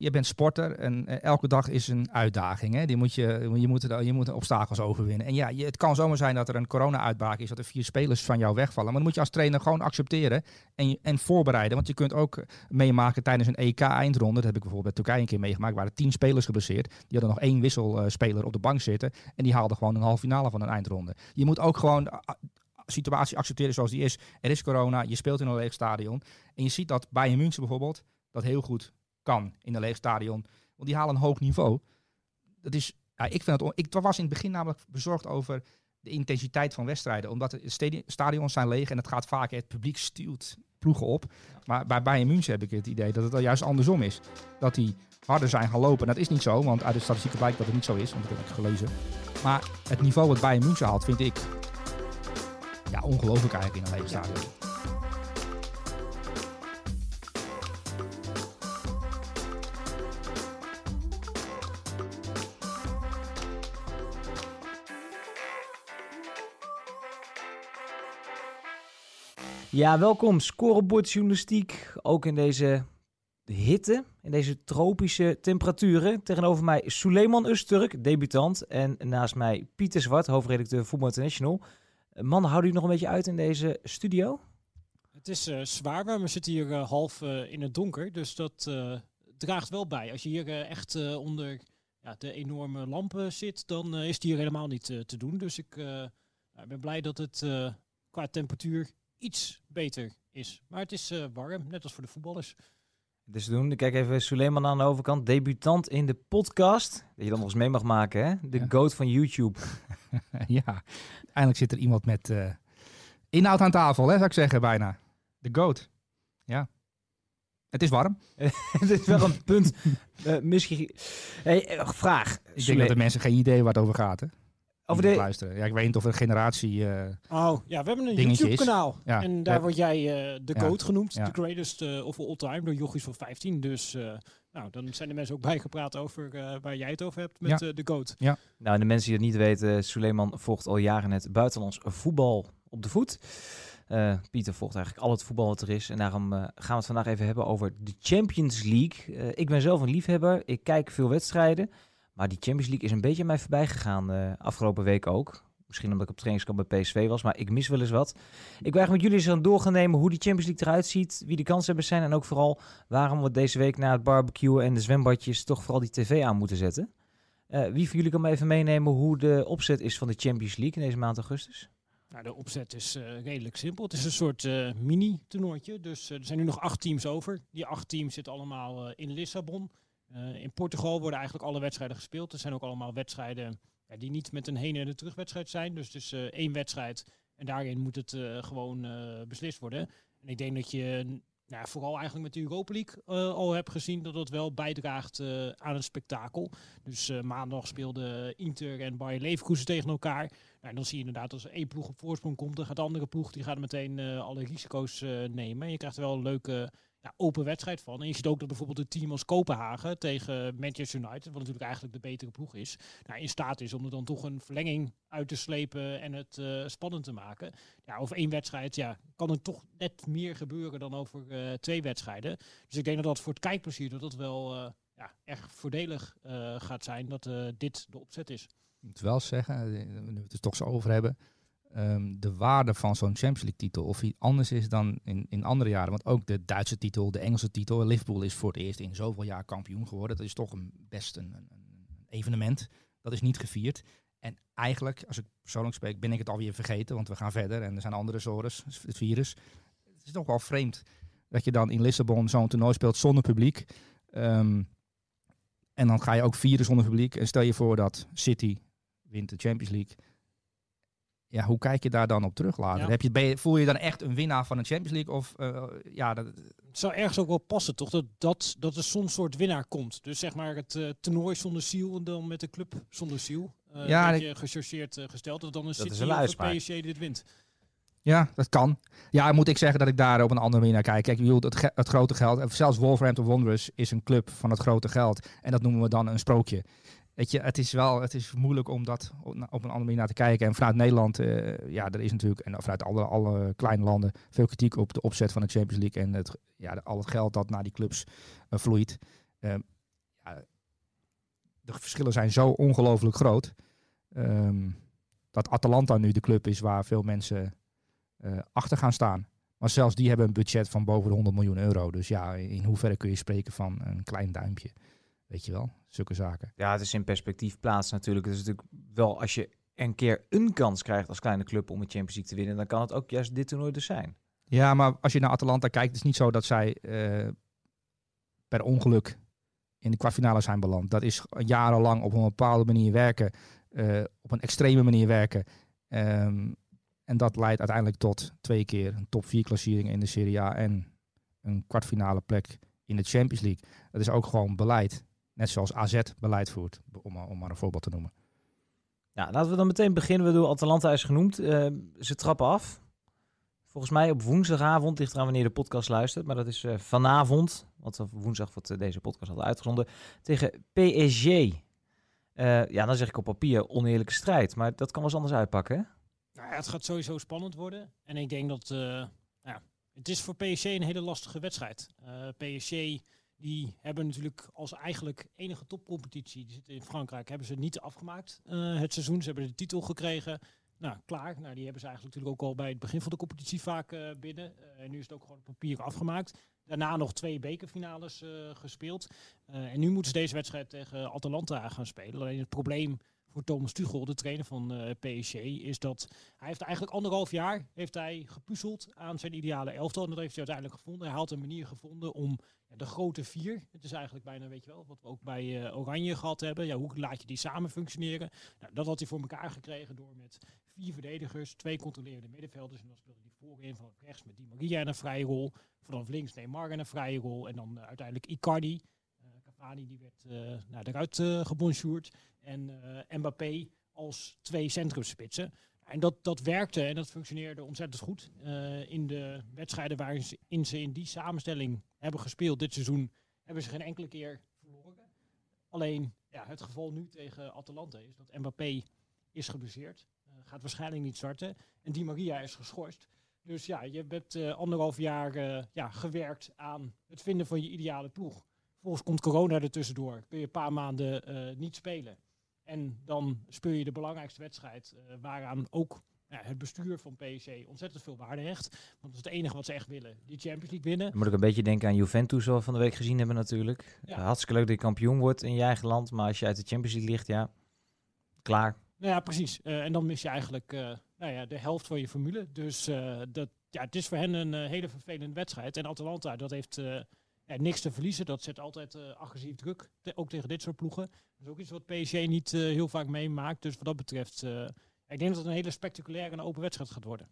je bent sporter en eh, elke dag is een uitdaging. Hè? Die moet je, je, moet, je moet obstakels overwinnen. En ja, het kan zomaar zijn dat er een corona-uitbraak is, dat er vier spelers van jou wegvallen. Maar dan moet je als trainer gewoon accepteren en, en voorbereiden. Want je kunt ook meemaken tijdens een EK-eindronde. Dat heb ik bijvoorbeeld bij Turkije een keer meegemaakt. waren tien spelers geblesseerd. Die hadden nog één wisselspeler op de bank zitten. En die haalden gewoon een halve finale van een eindronde. Je moet ook gewoon situatie accepteren zoals die is. Er is corona, je speelt in een leeg stadion. En je ziet dat Bayern München bijvoorbeeld dat heel goed kan in een leeg stadion. Want die halen een hoog niveau. Dat is, ja, ik, vind het, ik was in het begin namelijk bezorgd over de intensiteit van wedstrijden. Omdat de stadi- stadions zijn leeg en het gaat vaak, het publiek stuwt ploegen op. Maar bij Bayern München heb ik het idee dat het al juist andersom is. Dat die harder zijn gaan lopen. En dat is niet zo, want uit de statistieken blijkt dat het niet zo is. Want dat heb ik gelezen. Maar het niveau wat Bayern München haalt, vind ik ja, ongelooflijk eigenlijk in een leeg stadion. Ja, welkom. Scorebordjournalistiek. Ook in deze hitte, in deze tropische temperaturen. Tegenover mij Suleiman Usturk, debutant. En naast mij Pieter Zwart, hoofdredacteur Voetbal International. Mannen, houden jullie nog een beetje uit in deze studio? Het is eh, zwaar, maar we zitten hier eh, half eh, in het donker. Dus dat draagt wel bij. Als je hier echt onder ja, de enorme lampen zit, dan is het hier helemaal niet te doen. Dus ik nou, ik ben blij dat het qua temperatuur iets beter is. Maar het is eh, warm, net als voor de voetballers. Dus doen, ik kijk even Suleiman aan de overkant. Debutant in de podcast. Dat je dan nog eens mee mag maken, hè? De Ja. goat van YouTube. ja, eindelijk zit er iemand met eh, inhoud aan tafel, hè, zou ik zeggen bijna. De goat. Ja. Het is warm. Het is wel een punt. Eh, misschien... Hey, vraag. Ik denk Sule- dat de mensen geen idee waar het over gaat. Hè? Over de... luisteren. Ja, ik weet niet of er een generatie... eh, Oh, ja, we hebben een. YouTube-kanaal. Ja. En daar Ja. word jij eh, de Ja. GOAT genoemd. Ja. De greatest eh, of all time door jochies van 15. Dus eh, nou, dan zijn de mensen ook bijgepraat over eh, waar jij het over hebt met Ja. eh, de GOAT. Nou, de mensen die het niet weten, Suleiman volgt al jaren het buitenlands voetbal op de voet. Eh, Pieter volgt eigenlijk al het voetbal wat er is. En daarom eh, gaan we het vandaag even hebben over de Champions League. Eh, ik ben zelf een liefhebber. Ik kijk veel wedstrijden. Maar die Champions League is een beetje aan mij voorbij gegaan eh, afgelopen week ook. Misschien omdat ik op trainingskamp bij PSV was, maar ik mis wel eens wat. Ik wil eigenlijk met jullie eens aan door gaan nemen hoe die Champions League eruit ziet. Wie de kanshebbers zijn en ook vooral waarom we deze week na het barbecuen en de zwembadjes toch vooral die tv aan moeten zetten. Eh, wie van jullie kan me even meenemen hoe de opzet is van de Champions League in deze maand augustus? Nou, de opzet is eh, redelijk simpel. Het is een soort mini-toernooitje. Dus er zijn nu nog acht teams over. Die acht teams zitten allemaal in Lissabon. Eh, in Portugal worden eigenlijk alle wedstrijden gespeeld. Er zijn ook allemaal wedstrijden ja, die niet met een heen- en een terugwedstrijd zijn. Dus eh, één wedstrijd en daarin moet het eh, gewoon beslist worden. En ik denk dat je nou, vooral eigenlijk met de Europa League al hebt gezien dat dat wel bijdraagt aan een spektakel. Dus maandag speelden Inter en Bayer Leverkusen tegen elkaar. Nou, en dan zie je inderdaad als één ploeg op voorsprong komt, dan gaat de andere ploeg die gaat meteen alle risico's nemen. En je krijgt wel een leuke ja, open wedstrijd van. En je ziet ook dat bijvoorbeeld een team als Kopenhagen tegen Manchester United, wat natuurlijk eigenlijk de betere ploeg is, nou, in staat is om er dan toch een verlenging uit te slepen en het eh, spannend te maken. Ja, over één wedstrijd ja, kan er toch net meer gebeuren dan over eh, twee wedstrijden. Dus ik denk dat dat voor het kijkplezier dat dat wel eh, ja, erg voordelig eh, gaat zijn dat dit de opzet is. Ik moet wel zeggen, nu we het er toch zo over hebben, ehm, de waarde van zo'n Champions League titel, of die anders is dan in, in andere jaren. Want ook de Duitse titel, de Engelse titel, Liverpool is voor het eerst in zoveel jaar kampioen geworden. Dat is toch een, best een, een, evenement. Dat is niet gevierd. En eigenlijk, als ik persoonlijk spreek, ben ik het alweer vergeten, want we gaan verder en er zijn andere zorgen, het virus. Het is toch wel vreemd dat je dan in Lissabon zo'n toernooi speelt zonder publiek. Ehm, en dan ga je ook vieren zonder publiek. En stel je voor dat City wint de Champions League. Ja, hoe kijk je daar dan op terug later? Ja. Heb je, ben je, voel je dan echt een winnaar van de Champions League? Of eh, ja, dat, Het zou ergens ook wel passen, toch? Dat, dat, dat er soms soort winnaar komt. Dus zeg maar het eh, toernooi zonder ziel en dan met de club zonder ziel. Eh Ja, een ik- beetje gechargeerd gesteld. Dat dan een Dat is City een of een PSG dit wint. ja, dat kan. Ja, moet ik zeggen dat ik daar op een andere manier naar kijk. Kijk, ik bedoel, het, ge- het grote geld. Zelfs Wolverhampton Wanderers is een club van het grote geld. En dat noemen we dan een sprookje. Weet je, het is wel het is moeilijk om dat op een andere manier naar te kijken. En vanuit Nederland, eh, ja, er is natuurlijk, en vanuit alle, alle kleine landen, veel kritiek op de opzet van de Champions League. En het, ja, al het geld dat naar die clubs eh, vloeit. Eh, ja, de verschillen zijn zo ongelooflijk groot. ehm, dat Atalanta nu de club is waar veel mensen eh, achter gaan staan. Maar zelfs die hebben een budget van boven de 100 miljoen euro. Dus ja, in hoeverre kun je spreken van een klein duimpje? Weet je wel, zulke zaken. Ja, het is in perspectief plaats natuurlijk. Het is natuurlijk wel als je een keer een kans krijgt als kleine club om een Champions League te winnen, dan kan het ook juist dit toernooi dus zijn. Ja, maar als je naar Atalanta kijkt, het is niet zo dat zij eh, per ongeluk in de kwartfinale zijn beland. Dat is jarenlang op een bepaalde manier werken, eh, op een extreme manier werken. Ehm, en dat leidt uiteindelijk tot twee keer een top 4 klassering in de Serie A en een kwartfinale plek in de Champions League. Dat is ook gewoon beleid. Net zoals AZ beleid voert, om, maar- om maar een voorbeeld te noemen. Ja, laten we dan meteen beginnen. We doen Atalanta is genoemd. Eh, ze trappen af. Volgens mij op woensdagavond, ligt eraan wanneer je de podcast luistert. Maar dat is eh, vanavond, want op woensdag wordt eh, deze podcast al uitgezonden. Tegen PSG. Eh, ja, dan zeg ik op papier oneerlijke strijd. Maar dat kan wel eens anders uitpakken, hè? Nou ja, het gaat sowieso spannend worden. En ik denk dat eh, ja, het is voor PSG een hele lastige wedstrijd. Eh PSG die hebben natuurlijk als eigenlijk enige topcompetitie, die in Frankrijk, hebben ze niet afgemaakt eh, het seizoen. Ze hebben de titel gekregen. Nou, klaar. Nou, die hebben ze eigenlijk natuurlijk ook al bij het begin van de competitie vaak eh, binnen. Eh, en nu is het ook gewoon op papier afgemaakt. Daarna nog twee bekerfinales gespeeld. En nu moeten ze deze wedstrijd tegen Atalanta gaan spelen. Alleen het probleem voor Thomas Tuchel, de trainer van eh, PSG, is dat hij heeft eigenlijk anderhalf jaar heeft hij gepuzzeld aan zijn ideale elftal. En dat heeft hij uiteindelijk gevonden. Hij had een manier gevonden om ja, de grote vier, het is eigenlijk bijna, weet je wel, wat we ook bij eh, Oranje gehad hebben. Ja, hoe laat je die samen functioneren? Nou, dat had hij voor elkaar gekregen door met vier verdedigers, twee controlerende middenvelders. En dan speelde hij voorin van rechts met Di Maria in een vrije rol. Vanaf links Neymar in een vrije rol. En dan eh, uiteindelijk Icardi. Cavani die werd eh nou, eruit gebonjourd. En eh, Mbappé als twee centrumspitsen. En dat, dat werkte en dat functioneerde ontzettend goed. In de wedstrijden waarin ze, in ze in die samenstelling hebben gespeeld dit seizoen, hebben ze geen enkele keer verloren. Alleen ja, het geval nu tegen Atalanta is dat Mbappé is geblesseerd. gaat waarschijnlijk niet starten. En Di Maria is geschorst. Dus ja, je hebt anderhalf jaar ja, gewerkt aan het vinden van je ideale ploeg. Vervolgens komt corona er tussendoor. Kun je een paar maanden eh, niet spelen. En dan speel je de belangrijkste wedstrijd, eh, waaraan ook ja, het bestuur van PSG ontzettend veel waarde hecht. Want dat is het enige wat ze echt willen. Die Champions League winnen. Dan moet ik een beetje denken aan Juventus, zoals we van de week gezien hebben natuurlijk. Ja. Hartstikke leuk dat je kampioen wordt in je eigen land. Maar als je uit de Champions League ligt, ja, klaar. Nou ja, precies. Eh, en dan mis je eigenlijk nou ja, de helft van je formule. Dus dat, ja, het is voor hen een hele vervelende wedstrijd. En Atalanta, dat heeft ja, niks te verliezen. Dat zet altijd eh, agressief druk, te- ook tegen dit soort ploegen. Dat is ook iets wat PSG niet eh, heel vaak meemaakt. Dus wat dat betreft, eh, ik denk dat het een hele spectaculaire en open wedstrijd gaat worden.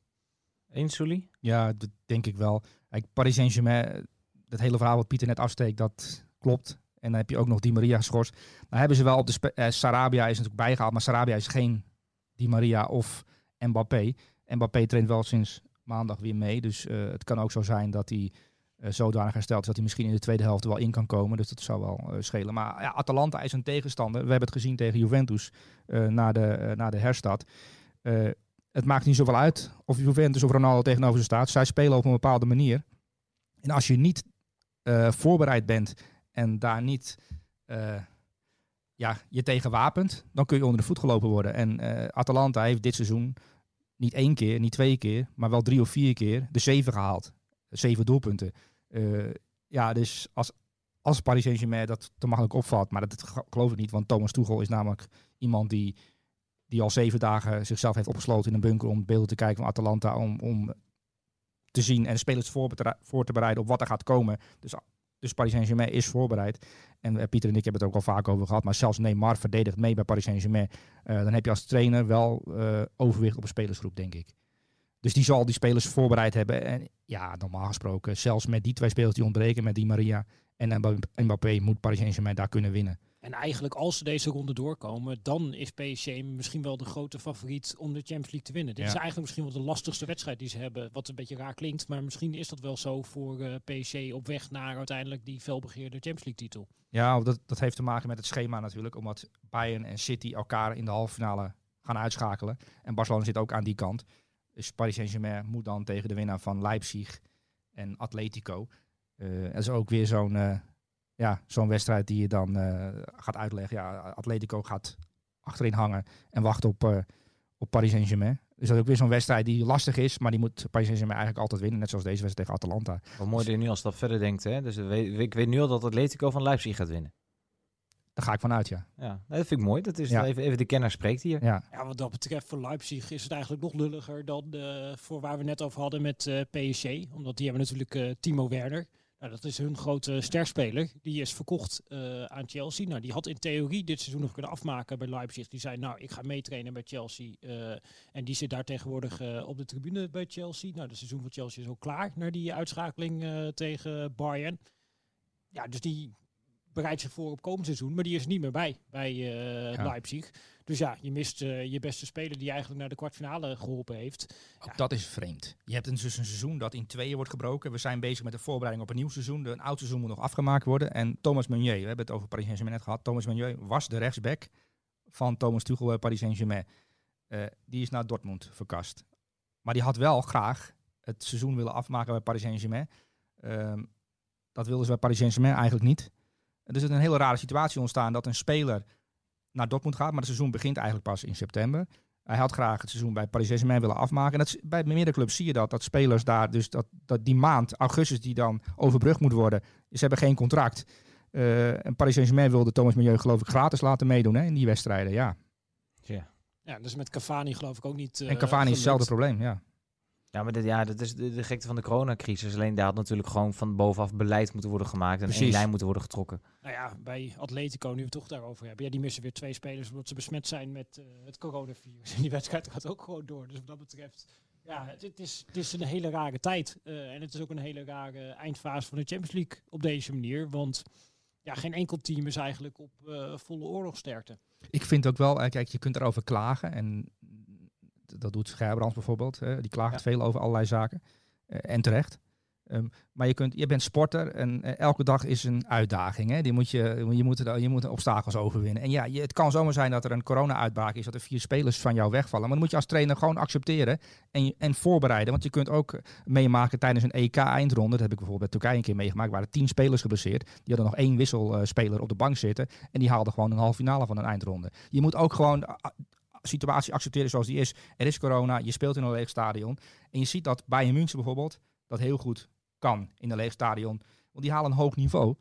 Eens, Sully? Ja, dat denk ik wel. Kijk, Paris Saint-Germain, dat hele verhaal wat Pieter net afsteekt, dat klopt. En dan heb je ook nog Di Maria geschorst. Nou hebben ze wel op de spe- eh, Sarabia is natuurlijk bijgehaald, maar Sarabia is geen Di Maria of Mbappé. Mbappé traint wel sinds maandag weer mee, dus eh, het kan ook zo zijn dat hij eh, zodanig hersteld dat hij misschien in de tweede helft wel in kan komen. Dus dat zou wel eh, schelen. Maar ja, Atalanta is een tegenstander. We hebben het gezien tegen Juventus eh, na, de, na de herstart. Eh, het maakt niet zoveel uit of Juventus of Ronaldo tegenover ze staat. Zij spelen op een bepaalde manier. En als je niet voorbereid bent en daar niet ja, je tegen wapent, dan kun je onder de voet gelopen worden. En Atalanta heeft dit seizoen niet één keer, niet twee keer, maar wel drie of vier keer de zeven gehaald. Zeven doelpunten. Eh, ja, dus als, als Paris Saint-Germain dat te makkelijk opvalt, maar dat, dat geloof ik niet, want Thomas Tuchel is namelijk iemand die die al zeven dagen zichzelf heeft opgesloten in een bunker om beelden te kijken van Atalanta. Om, om te zien en de spelers voor, voor te bereiden op wat er gaat komen. Dus, dus Paris Saint-Germain is voorbereid. En eh, Pieter en ik hebben het ook al vaak over gehad. Maar zelfs Neymar verdedigt mee bij Paris Saint-Germain. Eh, dan heb je als trainer wel eh, overwicht op een spelersgroep, denk ik. Dus die zal die spelers voorbereid hebben. En ja, normaal gesproken, zelfs met die twee spelers die ontbreken, met die Maria en Mbappé, moet Paris Saint-Germain daar kunnen winnen. En eigenlijk als ze deze ronde doorkomen, dan is PSG misschien wel de grote favoriet om de Champions League te winnen. Dit Ja. is eigenlijk misschien wel de lastigste wedstrijd die ze hebben, wat een beetje raar klinkt. Maar misschien is dat wel zo voor eh, PSG op weg naar uiteindelijk die felbegeerde Champions League titel. Ja, dat, dat heeft te maken met het schema natuurlijk. Omdat Bayern en City elkaar in de halve finale gaan uitschakelen. En Barcelona zit ook aan die kant. Dus Paris Saint-Germain moet dan tegen de winnaar van Leipzig en Atletico. Eh dat is ook weer zo'n eh, ja, zo'n wedstrijd die je dan eh, gaat uitleggen. Ja, Atletico gaat achterin hangen en wacht op, uh, op Paris Saint-Germain. Dus dat is ook weer zo'n wedstrijd die lastig is, maar die moet Paris Saint-Germain eigenlijk altijd winnen. Net zoals deze wedstrijd tegen Atalanta. Wat mooi dat je nu al stap verder denkt. Hè? Dus ik weet nu al dat Atletico van Leipzig gaat winnen. Daar ga ik vanuit, ja. Ja, dat vind ik mooi. Dat is even, even de kenner spreekt hier. Ja. ja, wat dat betreft voor Leipzig is het eigenlijk nog lulliger dan uh, voor waar we net over hadden met uh, PSG. Omdat die hebben natuurlijk uh, Timo Werner. Nou, dat is hun grote sterspeler. Die is verkocht aan Chelsea. Nou, die had in theorie dit seizoen nog kunnen afmaken bij Leipzig. Die zei, nou, ik ga meetrainen bij Chelsea. en die zit daar tegenwoordig op de tribune bij Chelsea. Nou, het seizoen van Chelsea is ook klaar naar die uitschakeling tegen Bayern. Ja, dus die bereidt zich voor op komend seizoen. Maar die is niet meer bij, bij uh, ja. Leipzig. Dus ja, je mist uh, je beste speler die eigenlijk naar de kwartfinale geholpen heeft. Ja. Dat is vreemd. Je hebt dus een seizoen dat in tweeën wordt gebroken. We zijn bezig met de voorbereiding op een nieuw seizoen. De, een oud seizoen moet nog afgemaakt worden. En Thomas Meunier, we hebben het over Paris Saint-Germain net gehad. Thomas Meunier was de rechtsback van Thomas Tuchel bij Paris Saint-Germain. Uh, die is naar Dortmund verkast. Maar die had wel graag het seizoen willen afmaken bij Paris Saint-Germain. Uh, dat wilden ze bij Paris Saint-Germain eigenlijk niet. Er is een hele rare situatie ontstaan dat een speler naar Dortmund gaat, maar het seizoen begint eigenlijk pas in september. Hij had graag het seizoen bij Paris Saint-Germain willen afmaken. En dat is, bij meerdere clubs zie je dat, dat spelers daar, dus dat, dat die maand, augustus, die dan overbrugd moet worden, ze hebben geen contract. Uh, en Paris Saint-Germain wilde Thomas Milieu geloof ik gratis laten meedoen hè, in die wedstrijden, ja. Ja, ja dus met Cavani geloof ik ook niet uh, En Cavani is hetzelfde probleem, ja. Ja, maar dit, ja, dat is de, de gekte van de coronacrisis. Alleen daar had natuurlijk gewoon van bovenaf beleid moeten worden gemaakt en Precies. één lijn moeten worden getrokken. Nou ja, bij Atletico, nu we het toch daarover hebben. Ja, die missen weer twee spelers omdat ze besmet zijn met uh, het coronavirus. En die wedstrijd gaat ook gewoon door. Dus wat dat betreft, ja, het, het is, het is een hele rare tijd. Uh, en het is ook een hele rare eindfase van de Champions League op deze manier. Want ja, geen enkel team is eigenlijk op uh, volle oorlogsterkte. Ik vind ook wel, kijk, je kunt erover klagen en dat doet Gerbrands bijvoorbeeld. Die klaagt ja. veel over allerlei zaken. Uh, en terecht. Um, maar je, kunt, je bent sporter en uh, elke dag is een uitdaging. Hè? Die moet je, je, moet er, je moet obstakels overwinnen. En ja, je, het kan zomaar zijn dat er een corona-uitbraak is, dat er vier spelers van jou wegvallen. Maar dan moet je als trainer gewoon accepteren en, en voorbereiden. Want je kunt ook meemaken tijdens een EK-eindronde. Dat heb ik bijvoorbeeld bij Turkije een keer meegemaakt. waren tien spelers geblesseerd. Die hadden nog één wisselspeler op de bank zitten. En die haalden gewoon een halve finale van een eindronde. Je moet ook gewoon situatie accepteren zoals die is. Er is corona, je speelt in een leeg stadion. En je ziet dat Bayern München bijvoorbeeld dat heel goed kan in een leeg stadion. Want die halen een hoog niveau.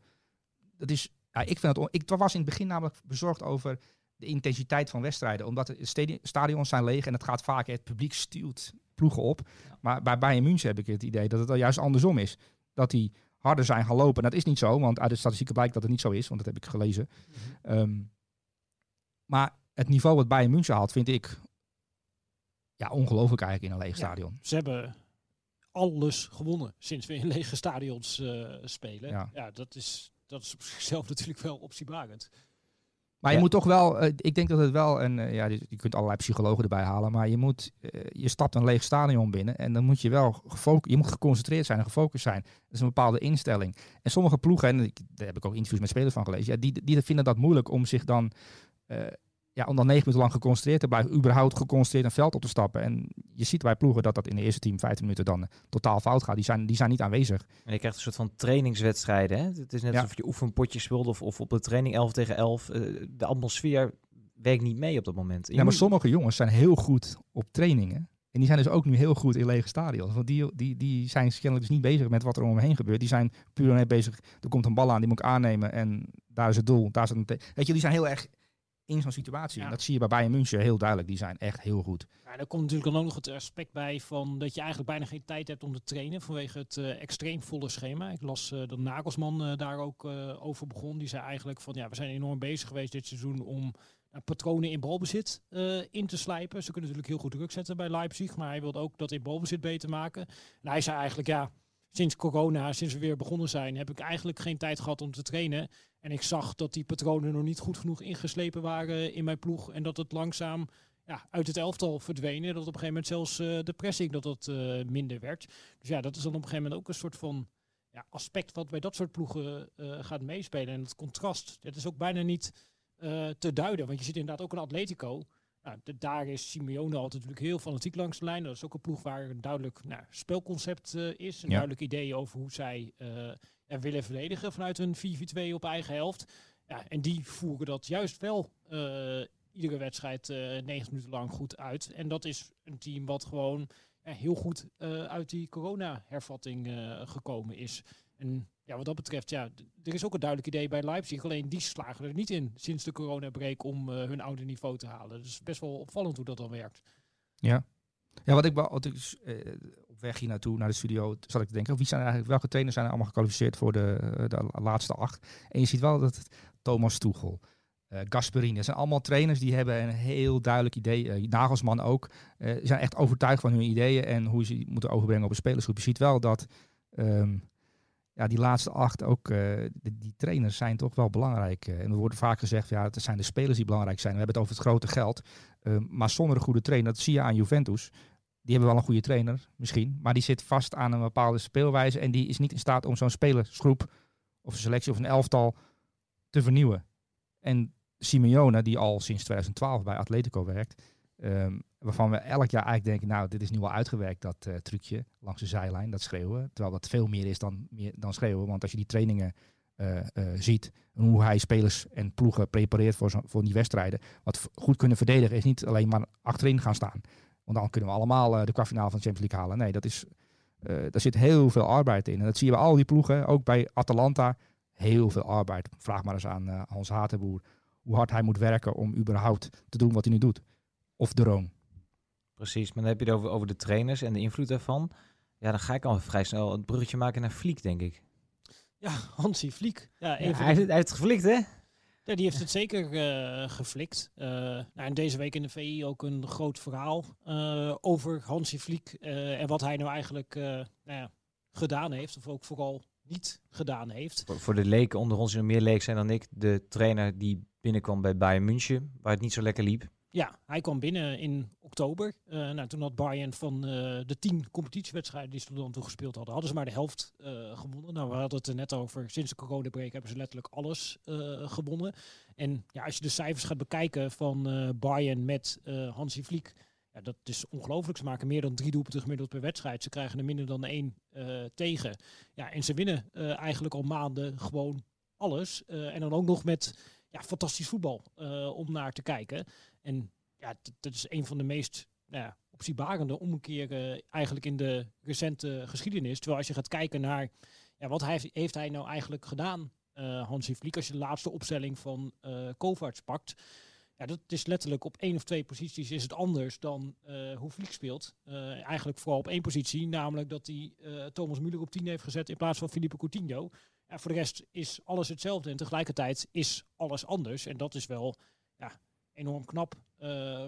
Dat is, ja, ik, vind het, ik was in het begin namelijk bezorgd over de intensiteit van wedstrijden. Omdat de stadions zijn leeg en het gaat vaak, het publiek stuurt ploegen op. Ja. Maar bij Bayern München heb ik het idee dat het al juist andersom is. Dat die harder zijn gaan lopen. En dat is niet zo, want uit de statistieken blijkt dat het niet zo is. Want dat heb ik gelezen. Mm -hmm. um, maar het niveau wat Bayern München had, vind ik ja, ongelooflijk eigenlijk in een leeg stadion. Ja, ze hebben alles gewonnen sinds we in lege stadions uh, spelen. Ja. ja, dat, is, dat is op zichzelf natuurlijk wel optiebarend. Maar je moet toch wel, uh, ik denk dat het wel, en uh, ja, je, kunt allerlei psychologen erbij halen, maar je moet, je stapt een leeg stadion binnen en dan moet je wel gefocust, je moet geconcentreerd zijn en gefocust zijn. Dat is een bepaalde instelling. En sommige ploegen, en ik, daar heb ik ook interviews met spelers van gelezen, ja, die, die vinden dat moeilijk om zich dan ja, om dan negen minuten lang geconcentreerd te blijven, überhaupt geconcentreerd een veld op te stappen. En je ziet bij ploegen dat dat in de eerste 10, 15 minuten dan uh, totaal fout gaat. Die zijn, die zijn niet aanwezig. En je krijgt een soort van trainingswedstrijden. Hè? Het is net ja. alsof je oefenpotjes speelt of, of op de training 11 tegen 11. Uh, de atmosfeer werkt niet mee op dat moment. Ja, maar sommige jongens zijn heel goed op trainingen. En die zijn dus ook nu heel goed in lege stadions. Want die, die, die zijn kennelijk dus niet bezig met wat er om hem heen gebeurt. Die zijn puur net bezig. Er komt een bal aan, die moet ik aannemen. En daar is het doel. Daar is het een Weet je, die zijn heel erg in zo'n situatie. Ja. En dat zie je bij Bayern München heel duidelijk. Die zijn echt heel goed. Ja, er komt natuurlijk dan ook nog het aspect bij van dat je eigenlijk bijna geen tijd hebt om te trainen vanwege het uh, extreem volle schema. Ik las uh, dat Nagelsman uh, daar ook over begon. Die zei eigenlijk van ja, we zijn enorm bezig geweest dit seizoen om patronen in balbezit in te slijpen. Ze kunnen natuurlijk heel goed druk zetten bij Leipzig, maar hij wilde ook dat in balbezit beter maken. En hij zei eigenlijk ja, sinds corona, sinds we weer begonnen zijn, heb ik eigenlijk geen tijd gehad om te trainen. En ik zag dat die patronen nog niet goed genoeg ingeslepen waren in mijn ploeg. En dat het langzaam ja, uit het elftal verdwenen. Dat op een gegeven moment zelfs uh, de pressing dat dat uh, minder werd. Dus ja, dat is dan op een gegeven moment ook een soort van ja, aspect wat bij dat soort ploegen uh, gaat meespelen. En het contrast, dat is ook bijna niet te duiden. Want je ziet inderdaad ook een Atletico. Nou, de, daar is Simeone altijd natuurlijk heel fanatiek langs de lijn. Dat is ook een ploeg waar een duidelijk nou, spelconcept is. Een ja. duidelijk idee over hoe zij ja, willen verdedigen vanuit een 4-4-2 op eigen helft. Ja, en die voeren dat juist wel eh, iedere wedstrijd uh, 90 minuten lang goed uit. En dat is een team wat gewoon heel goed uh, uit die corona-hervatting gekomen is. En ja, wat dat betreft, ja, er is ook een duidelijk idee bij Leipzig. Alleen die slagen er niet in sinds de corona-break om hun oude niveau te halen. Dus best wel opvallend hoe dat dan werkt. Ja, ja wat ik, wat ik weg hier naartoe, naar de studio, zat ik te denken, wie zijn eigenlijk, welke trainers zijn er allemaal gekwalificeerd voor de, de laatste acht? En je ziet wel dat Thomas Tuchel, uh, Gasperini. Dat zijn allemaal trainers die hebben een heel duidelijk idee. Uh, Nagelsman ook. Uh, zijn echt overtuigd van hun ideeën en hoe ze moeten overbrengen op een spelersgroep. Je ziet wel dat um, ja, die laatste acht ook, die trainers zijn toch wel belangrijk. en er wordt vaak gezegd, ja, het zijn de spelers die belangrijk zijn. We hebben het over het grote geld. Ehm, maar zonder een goede trainer, dat zie je aan Juventus. Die hebben wel een goede trainer, misschien. Maar die zit vast aan een bepaalde speelwijze. En die is niet in staat om zo'n spelersgroep of een selectie of een elftal te vernieuwen. En Simeone, die al sinds 2012 bij Atletico werkt, um, waarvan we elk jaar eigenlijk denken, nou, dit is nu wel uitgewerkt, dat uh, trucje langs de zijlijn, dat schreeuwen. Terwijl dat veel meer is dan, meer dan schreeuwen, want als je die trainingen uh, uh, ziet, hoe hij spelers en ploegen prepareert voor, voor die wedstrijden, wat goed kunnen verdedigen is niet alleen maar achterin gaan staan. Want dan kunnen we allemaal de kwartfinale van de Champions League halen. Nee, dat is, daar zit heel veel arbeid in. En dat zie je bij al die ploegen, ook bij Atalanta, heel veel arbeid. Vraag maar eens aan uh, Hans Hatenboer hoe hard hij moet werken om überhaupt te doen wat hij nu doet. Of de Roon. Precies, maar dan heb je het over, over de trainers en de invloed daarvan. Ja, dan ga ik al vrij snel het bruggetje maken naar Fliek, denk ik. Ja, Hansi Fliek. Ja, ja, hij, heeft, hij heeft het geflikt, hè? Ja, die heeft het zeker uh, geflikt. Uh, nou, en deze week in de VI ook een groot verhaal uh, over Hansi Fliek en wat hij nou eigenlijk nou ja, gedaan heeft. Of ook vooral niet gedaan heeft. Voor, voor de leken onder ons die meer leek zijn dan ik, de trainer die binnenkwam bij Bayern München, waar het niet zo lekker liep. Ja, hij kwam binnen in oktober. Uh, nou, toen had Bayern van uh, de tien competitiewedstrijden die ze tot dan toe gespeeld hadden, hadden ze maar de helft uh, gewonnen. Nou, we hadden het er net over. Sinds de coronabreak hebben ze letterlijk alles gewonnen. En ja, als je de cijfers gaat bekijken van Bayern met Hansi Vliek, ja, dat is ongelooflijk. Ze maken meer dan drie doelpunten gemiddeld per wedstrijd. Ze krijgen er minder dan één tegen. Ja, en ze winnen eigenlijk al maanden gewoon alles. en dan ook nog met fantastisch voetbal uh, om naar te kijken. En ja, dat is een van de meest nou ja, opzienbarende omkeren eigenlijk in de recente geschiedenis. Terwijl als je gaat kijken naar ja, wat hij heeft, hij nou eigenlijk gedaan, uh, Hansi Vliek, als je de laatste opstelling van uh, pakt. Ja, dat is letterlijk op één of twee posities is het anders dan hoe Vliek speelt. Eigenlijk vooral op één positie, namelijk dat hij Thomas Müller op 10 heeft gezet in plaats van Felipe Coutinho. Ja, voor de rest is alles hetzelfde en tegelijkertijd is alles anders. En dat is wel ja, enorm knap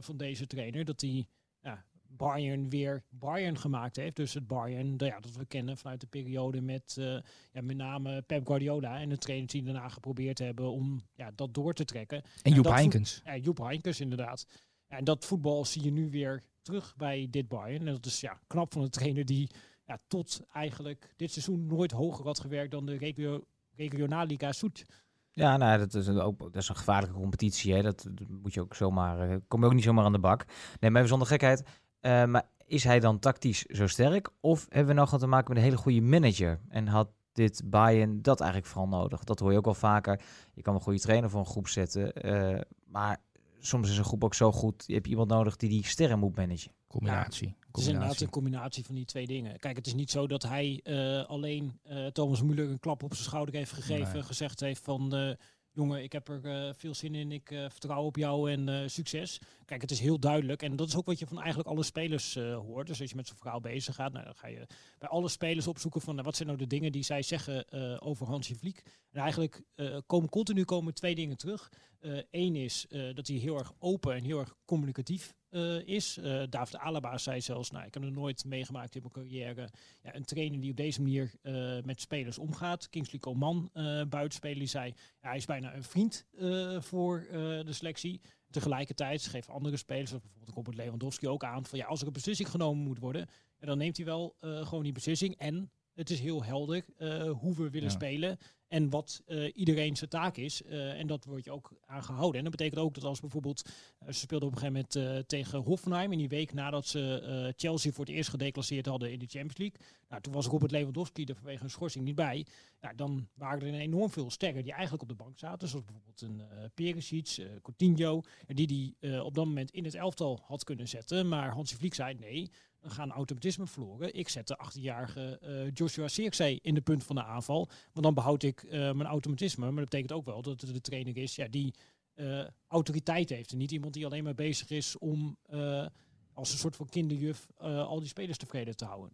van deze trainer, dat hij ja, Bayern weer Bayern gemaakt heeft. Dus het Bayern ja, dat we kennen vanuit de periode met uh, ja, met name Pep Guardiola en de trainers die daarna geprobeerd hebben om ja, dat door te trekken. En Joep Heinkens. Ja, Joep Heinkens inderdaad. En dat voetbal zie je nu weer terug bij dit Bayern. En dat is ja, knap van een trainer die ja, tot eigenlijk dit seizoen nooit hoger had gewerkt dan de regio Regionalliga Soet. Ja, nou, dat is, een, ook, dat is een gevaarlijke competitie. Hè. Dat, moet je ook zomaar. Uh, kom je ook niet zomaar aan de bak. Nee, maar even zonder gekheid. Uh, maar is hij dan tactisch zo sterk? Of hebben we nog gewoon te maken met een hele goede manager? En had dit Bayern dat eigenlijk vooral nodig? Dat hoor je ook wel vaker. Je kan een goede trainer voor een groep zetten. Uh, maar soms is een groep ook zo goed. Je hebt iemand nodig die die sterren moet managen. Combinatie. Ja, het is inderdaad een combinatie van die twee dingen. Kijk, het is niet zo dat hij uh, alleen uh, Thomas Müller een klap op zijn schouder heeft gegeven. Nee. Gezegd heeft van... Uh, jongen, ik heb er veel zin in, ik vertrouw op jou en succes. Kijk, het is heel duidelijk en dat is ook wat je van eigenlijk alle spelers hoort. Dus als je met zo'n verhaal bezig gaat, nou, dan ga je bij alle spelers opzoeken van nou, wat zijn nou de dingen die zij zeggen over Hansje Vliek. En eigenlijk komen continu komen twee dingen terug. Eén is dat hij heel erg open en heel erg communicatief uh, is. Uh, David Alaba zei zelfs, nou, ik heb er nooit meegemaakt in mijn carrière. Ja, een trainer die op deze manier uh, met spelers omgaat. Kingsley Coman, buitenspeler, die zei, ja, hij is bijna een vriend voor de selectie. Tegelijkertijd geven andere spelers, bijvoorbeeld Robert Lewandowski ook aan, van ja, als er een beslissing genomen moet worden, dan neemt hij wel gewoon die beslissing. En Het is heel helder eh, hoe we willen Ja. spelen en wat eh, iedereen zijn taak is. Eh, en dat wordt je ook aangehouden. En dat betekent ook dat als bijvoorbeeld, eh, ze speelden op een gegeven moment tegen Hoffenheim in die week nadat ze Chelsea voor het eerst gedeclasseerd hadden in de Champions League. Nou, toen was Robert Lewandowski er vanwege een schorsing niet bij. Nou, dan waren er enorm veel sterren die eigenlijk op de bank zaten. Zoals bijvoorbeeld een uh, Perisic, eh, Coutinho. Die die op dat moment in het elftal had kunnen zetten. Maar Hansi Vliek zei nee, we gaan automatisme verloren. Ik zet de 18-jarige eh, Joshua Zirkzee in de punt van de aanval. Want dan behoud ik eh, mijn automatisme. Maar dat betekent ook wel dat het de trainer is ja, die eh, autoriteit heeft. En niet iemand die alleen maar bezig is om eh, als een soort van kinderjuf al die spelers tevreden te houden.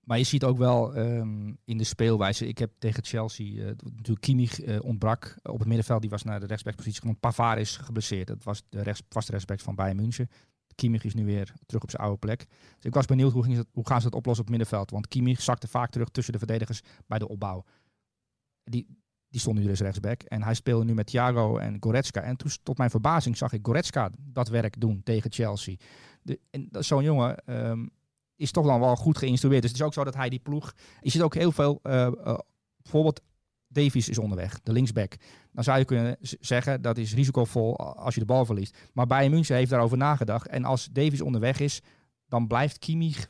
Maar je ziet ook wel ehm, in de speelwijze. Ik heb tegen Chelsea natuurlijk Kimmich ontbrak op het middenveld. Die was naar de rechtsbackpositie gekomen. Pavard is geblesseerd. Dat was de rechts, vaste rechtsback van Bayern München. Kimmich is nu weer terug op zijn oude plek. Dus ik was benieuwd hoe, hoe gaan ze dat oplossen op het middenveld. Want Kimmich zakte vaak terug tussen de verdedigers bij de opbouw. Die, die stond nu dus rechtsback. En hij speelde nu met Thiago en Goretzka. En toen, tot mijn verbazing zag ik Goretzka dat werk doen tegen Chelsea. De, en zo'n jongen ehm, is toch dan wel goed geïnstrueerd. Dus het is ook zo dat hij die ploeg... Je ziet ook heel veel... eh, bijvoorbeeld Davies is onderweg, de linksback. Dan zou je kunnen zeggen dat is risicovol als je de bal verliest. Maar Bayern München heeft daarover nagedacht. En als Davies onderweg is, dan blijft Kimmich...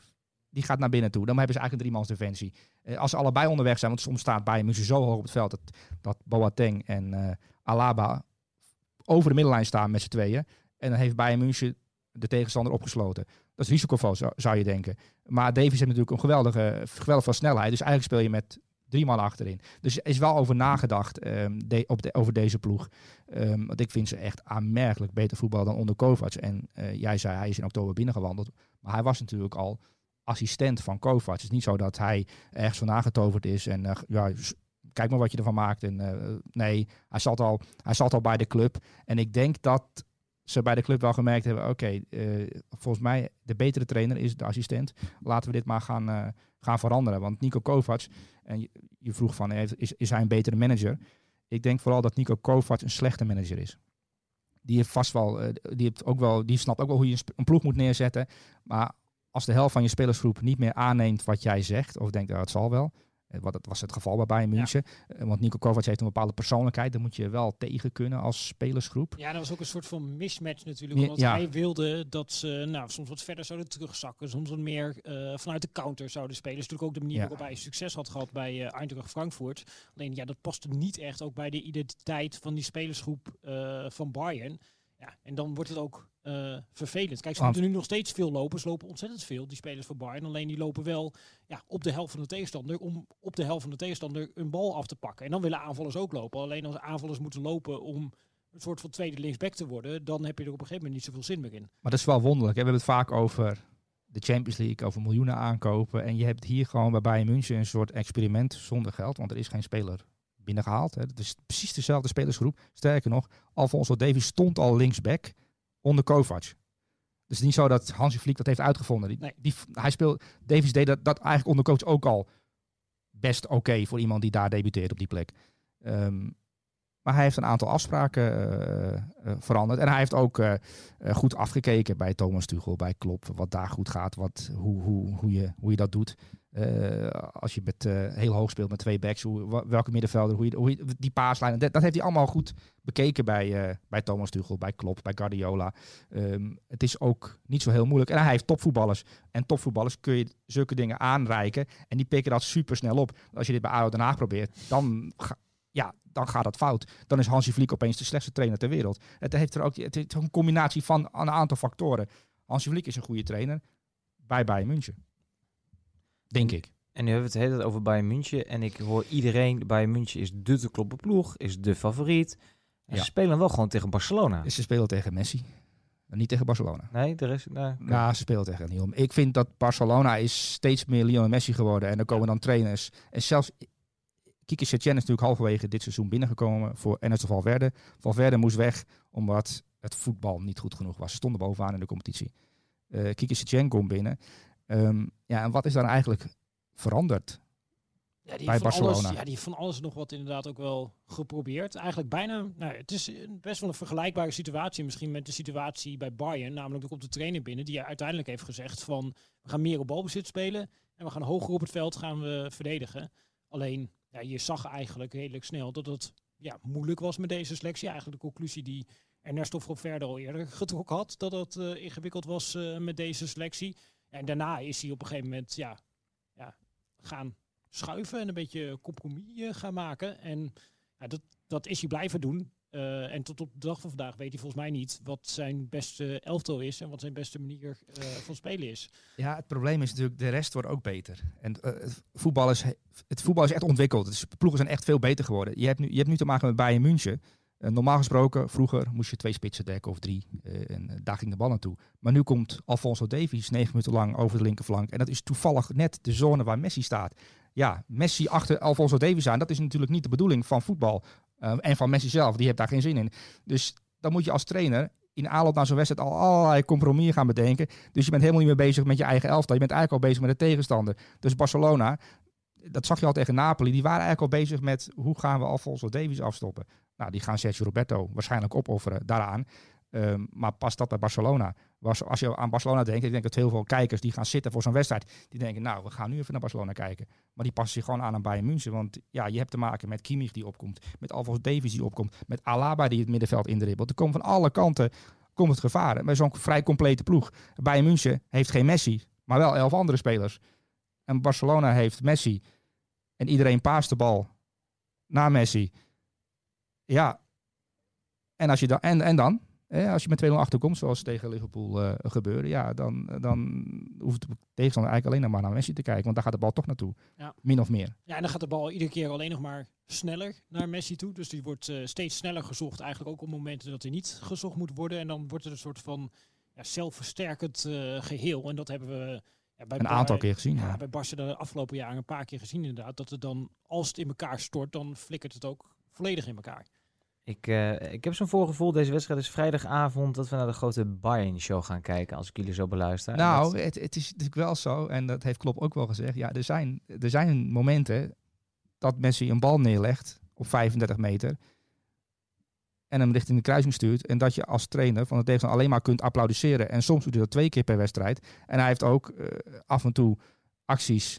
Die gaat naar binnen toe. Dan hebben ze eigenlijk een driemans defensie. Eh, als ze allebei onderweg zijn, want soms staat Bayern München zo hoog op het veld... dat, dat Boateng en eh, Alaba over de middenlijn staan met z'n tweeën. En dan heeft Bayern München de tegenstander opgesloten. Dat is risicovol, zou, je denken. Maar Davies heeft natuurlijk een geweldige, geweldig veel snelheid. Dus eigenlijk speel je met drie man achterin. Dus er is wel over nagedacht ehm, op de, over deze ploeg. Ehm, want ik vind ze echt aanmerkelijk beter voetbal dan onder Kovac. En eh, jij zei hij is in oktober binnengewandeld. Maar hij was natuurlijk al assistent van Kovac. Het is niet zo dat hij ergens van nagetoverd is. En eh, ja, kijk maar wat je ervan maakt. En, eh, nee, hij zat, al, hij zat al bij de club. En ik denk dat ze bij de club wel gemerkt hebben, oké, eh, volgens mij de betere trainer is de assistent. Laten we dit maar gaan, gaan veranderen. Want Nico Kovac, en je, vroeg van, is, is hij een betere manager? Ik denk vooral dat Nico Kovac een slechte manager is. Die heeft vast wel, die, heeft ook wel, die snapt ook wel hoe je een ploeg moet neerzetten. Maar als de helft van je spelersgroep niet meer aanneemt wat jij zegt, of denkt, ja, het zal wel. eh, Wat dat was het geval bij Bayern München. Eh, Want Nico Kovac heeft een bepaalde persoonlijkheid. Daar moet je wel tegen kunnen als spelersgroep. Ja, dat was ook een soort van mismatch natuurlijk. Omdat ja. hij wilde dat ze nou, soms wat verder zouden terugzakken. Soms wat meer eh, vanuit de counter zouden spelen. Dat is natuurlijk ook de manier Ja. waarop hij succes had gehad bij eh Eintracht Frankfurt. Alleen ja, dat paste niet echt ook bij de identiteit van die spelersgroep van Bayern. Ja, en dan wordt het ook eh, vervelend. Kijk, ze moeten nu nog steeds veel lopen. Ze lopen ontzettend veel, die spelers van Bayern. Alleen die lopen wel ja, op de helft van de tegenstander om op de helft van de tegenstander een bal af te pakken. En dan willen aanvallers ook lopen. Alleen als aanvallers moeten lopen om een soort van tweede linksback te worden, dan heb je er op een gegeven moment niet zoveel zin meer in. Maar dat is wel wonderlijk. Hè? We hebben het vaak over de Champions League, over miljoenen aankopen. En je hebt hier gewoon bij Bayern München een soort experiment zonder geld. Want er is geen speler binnengehaald. Hè. Het is precies dezelfde spelersgroep. Sterker nog, Alfonso Davies stond al linksback onder Kovac. Dus het is niet zo dat Hansi Flick dat heeft uitgevonden. Die, Nee. die, hij speelt, Davies deed dat, dat eigenlijk onder coach ook al best oké voor iemand die daar debuteert op die plek. Ehm, maar hij heeft een aantal afspraken eh, eh, veranderd. En hij heeft ook eh, goed afgekeken bij Thomas Tuchel, bij Klopp. Wat daar goed gaat, wat, hoe, hoe, hoe, je, hoe je dat doet. Als je met, heel hoog speelt met twee backs, hoe, welke middenvelder, hoe je, die paaslijnen. Dat, heeft hij allemaal goed bekeken bij, bij Thomas Tuchel, bij Klopp, bij Guardiola. Ehm, het is ook niet zo heel moeilijk. En hij heeft topvoetballers. En topvoetballers kun je zulke dingen aanreiken. En die pikken dat super snel op. Als je dit bij ADO Den Haag probeert, dan, ja, dan gaat dat fout. Dan is Hansi Vliek opeens de slechtste trainer ter wereld. Het heeft er ook het heeft een combinatie van een aantal factoren. Hansi Vliek is een goede trainer bij Bayern München. Denk ik. En nu hebben we het hele tijd over Bayern München. En ik hoor iedereen, Bayern München is de te kloppen ploeg, is de favoriet. En Ja. Ze spelen wel gewoon tegen Barcelona. Ze spelen tegen Messi. En niet tegen Barcelona. Nee, de rest... Nee, oké. Ja, ze spelen tegen Lionel. Ik vind dat Barcelona is steeds meer Lionel Messi geworden. En er komen dan trainers. En zelfs Kike Setien is natuurlijk halverwege dit seizoen binnengekomen voor Ernesto Valverde. Valverde moest weg omdat het voetbal niet goed genoeg was. Ze stonden bovenaan in de competitie. Eh Kike Setien komt binnen. Ehm, ja, en wat is daar eigenlijk veranderd? Ja, die bij Barcelona. Alles, ja, die heeft van alles nog wat inderdaad ook wel geprobeerd. Eigenlijk bijna, nou, het is best wel een vergelijkbare situatie misschien met de situatie bij Bayern. Namelijk, er komt de trainer binnen die uiteindelijk heeft gezegd van, we gaan meer op balbezit spelen en we gaan hoger op het veld gaan we verdedigen. Alleen, ja, je zag eigenlijk redelijk snel dat het ja, moeilijk was met deze selectie. Eigenlijk de conclusie die Ernesto Valverde al eerder getrokken had, dat het eh, ingewikkeld was eh, met deze selectie. En daarna is hij op een gegeven moment ja, ja, gaan schuiven en een beetje compromis eh, gaan maken. En ja, dat, dat is hij blijven doen. Eh, en tot op de dag van vandaag weet hij volgens mij niet wat zijn beste elftal is en wat zijn beste manier eh, van spelen is. Ja, het probleem is natuurlijk, de rest wordt ook beter. En eh, het, voetbal is, het voetbal is echt ontwikkeld. De ploegen zijn echt veel beter geworden. Je hebt nu, je hebt nu te maken met Bayern München. Normaal gesproken, vroeger moest je twee spitsen dekken of drie. en daar ging de bal naartoe. Maar nu komt Alfonso Davies negen minuten lang over de linkerflank. En dat is toevallig net de zone waar Messi staat. Ja, Messi achter Alfonso Davies aan, dat is natuurlijk niet de bedoeling van voetbal. Eh, en van Messi zelf, die heeft daar geen zin in. Dus dan moet je als trainer in aanloop naar zo'n wedstrijd al allerlei compromissen gaan bedenken. Dus je bent helemaal niet meer bezig met je eigen elftal. Je bent eigenlijk al bezig met de tegenstander. Dus Barcelona, dat zag je al tegen Napoli, die waren eigenlijk al bezig met hoe gaan we Alfonso Davies afstoppen. Nou, die gaan Sergio Roberto waarschijnlijk opofferen daaraan. Ehm, maar past dat bij Barcelona? Was, als je aan Barcelona denkt, ik denk dat heel veel kijkers die gaan zitten voor zo'n wedstrijd, die denken, nou, we gaan nu even naar Barcelona kijken. Maar die passen zich gewoon aan aan Bayern München. Want ja, je hebt te maken met Kimmich die opkomt, met Alfonso Davies die opkomt, met Alaba die het middenveld indribbelt. Er komt van alle kanten komt het gevaar. Bij zo'n vrij complete ploeg. Bayern München heeft geen Messi, maar wel elf andere spelers. En Barcelona heeft Messi. En iedereen paast de bal naar Messi. Ja. En, als je dan, en, en dan? Eh, als je met 2-0 achterkomt, zoals tegen Liverpool eh, gebeurde, ja, dan, dan hoeft de tegenstander eigenlijk alleen nog maar naar Messi te kijken. Want daar gaat de bal toch naartoe. Ja. Min of meer. Ja, en dan gaat de bal iedere keer alleen nog maar sneller naar Messi toe. Dus die wordt eh, steeds sneller gezocht. Eigenlijk ook op momenten dat hij niet gezocht moet worden. En dan wordt het een soort van ja, zelfversterkend eh, geheel. En dat hebben we ja, bij Een aantal keer gezien. Ja, Ja. bij Barca de afgelopen jaren een paar keer gezien inderdaad. Dat het dan, als het in elkaar stort, dan flikkert het ook volledig in elkaar. Ik, eh, ik heb zo'n voorgevoel, deze wedstrijd is vrijdagavond, dat we naar de grote Bayern-show gaan kijken, als ik jullie zo beluister. Nou, dat- het, het is natuurlijk wel zo, en dat heeft Klopp ook wel gezegd. Ja, er zijn, er zijn momenten dat Messi een bal neerlegt op 35 meter en hem richting de kruising stuurt. En dat je als trainer van de tegenstander alleen maar kunt applaudisseren. En soms doet hij dat twee keer per wedstrijd. En hij heeft ook eh, af en toe acties.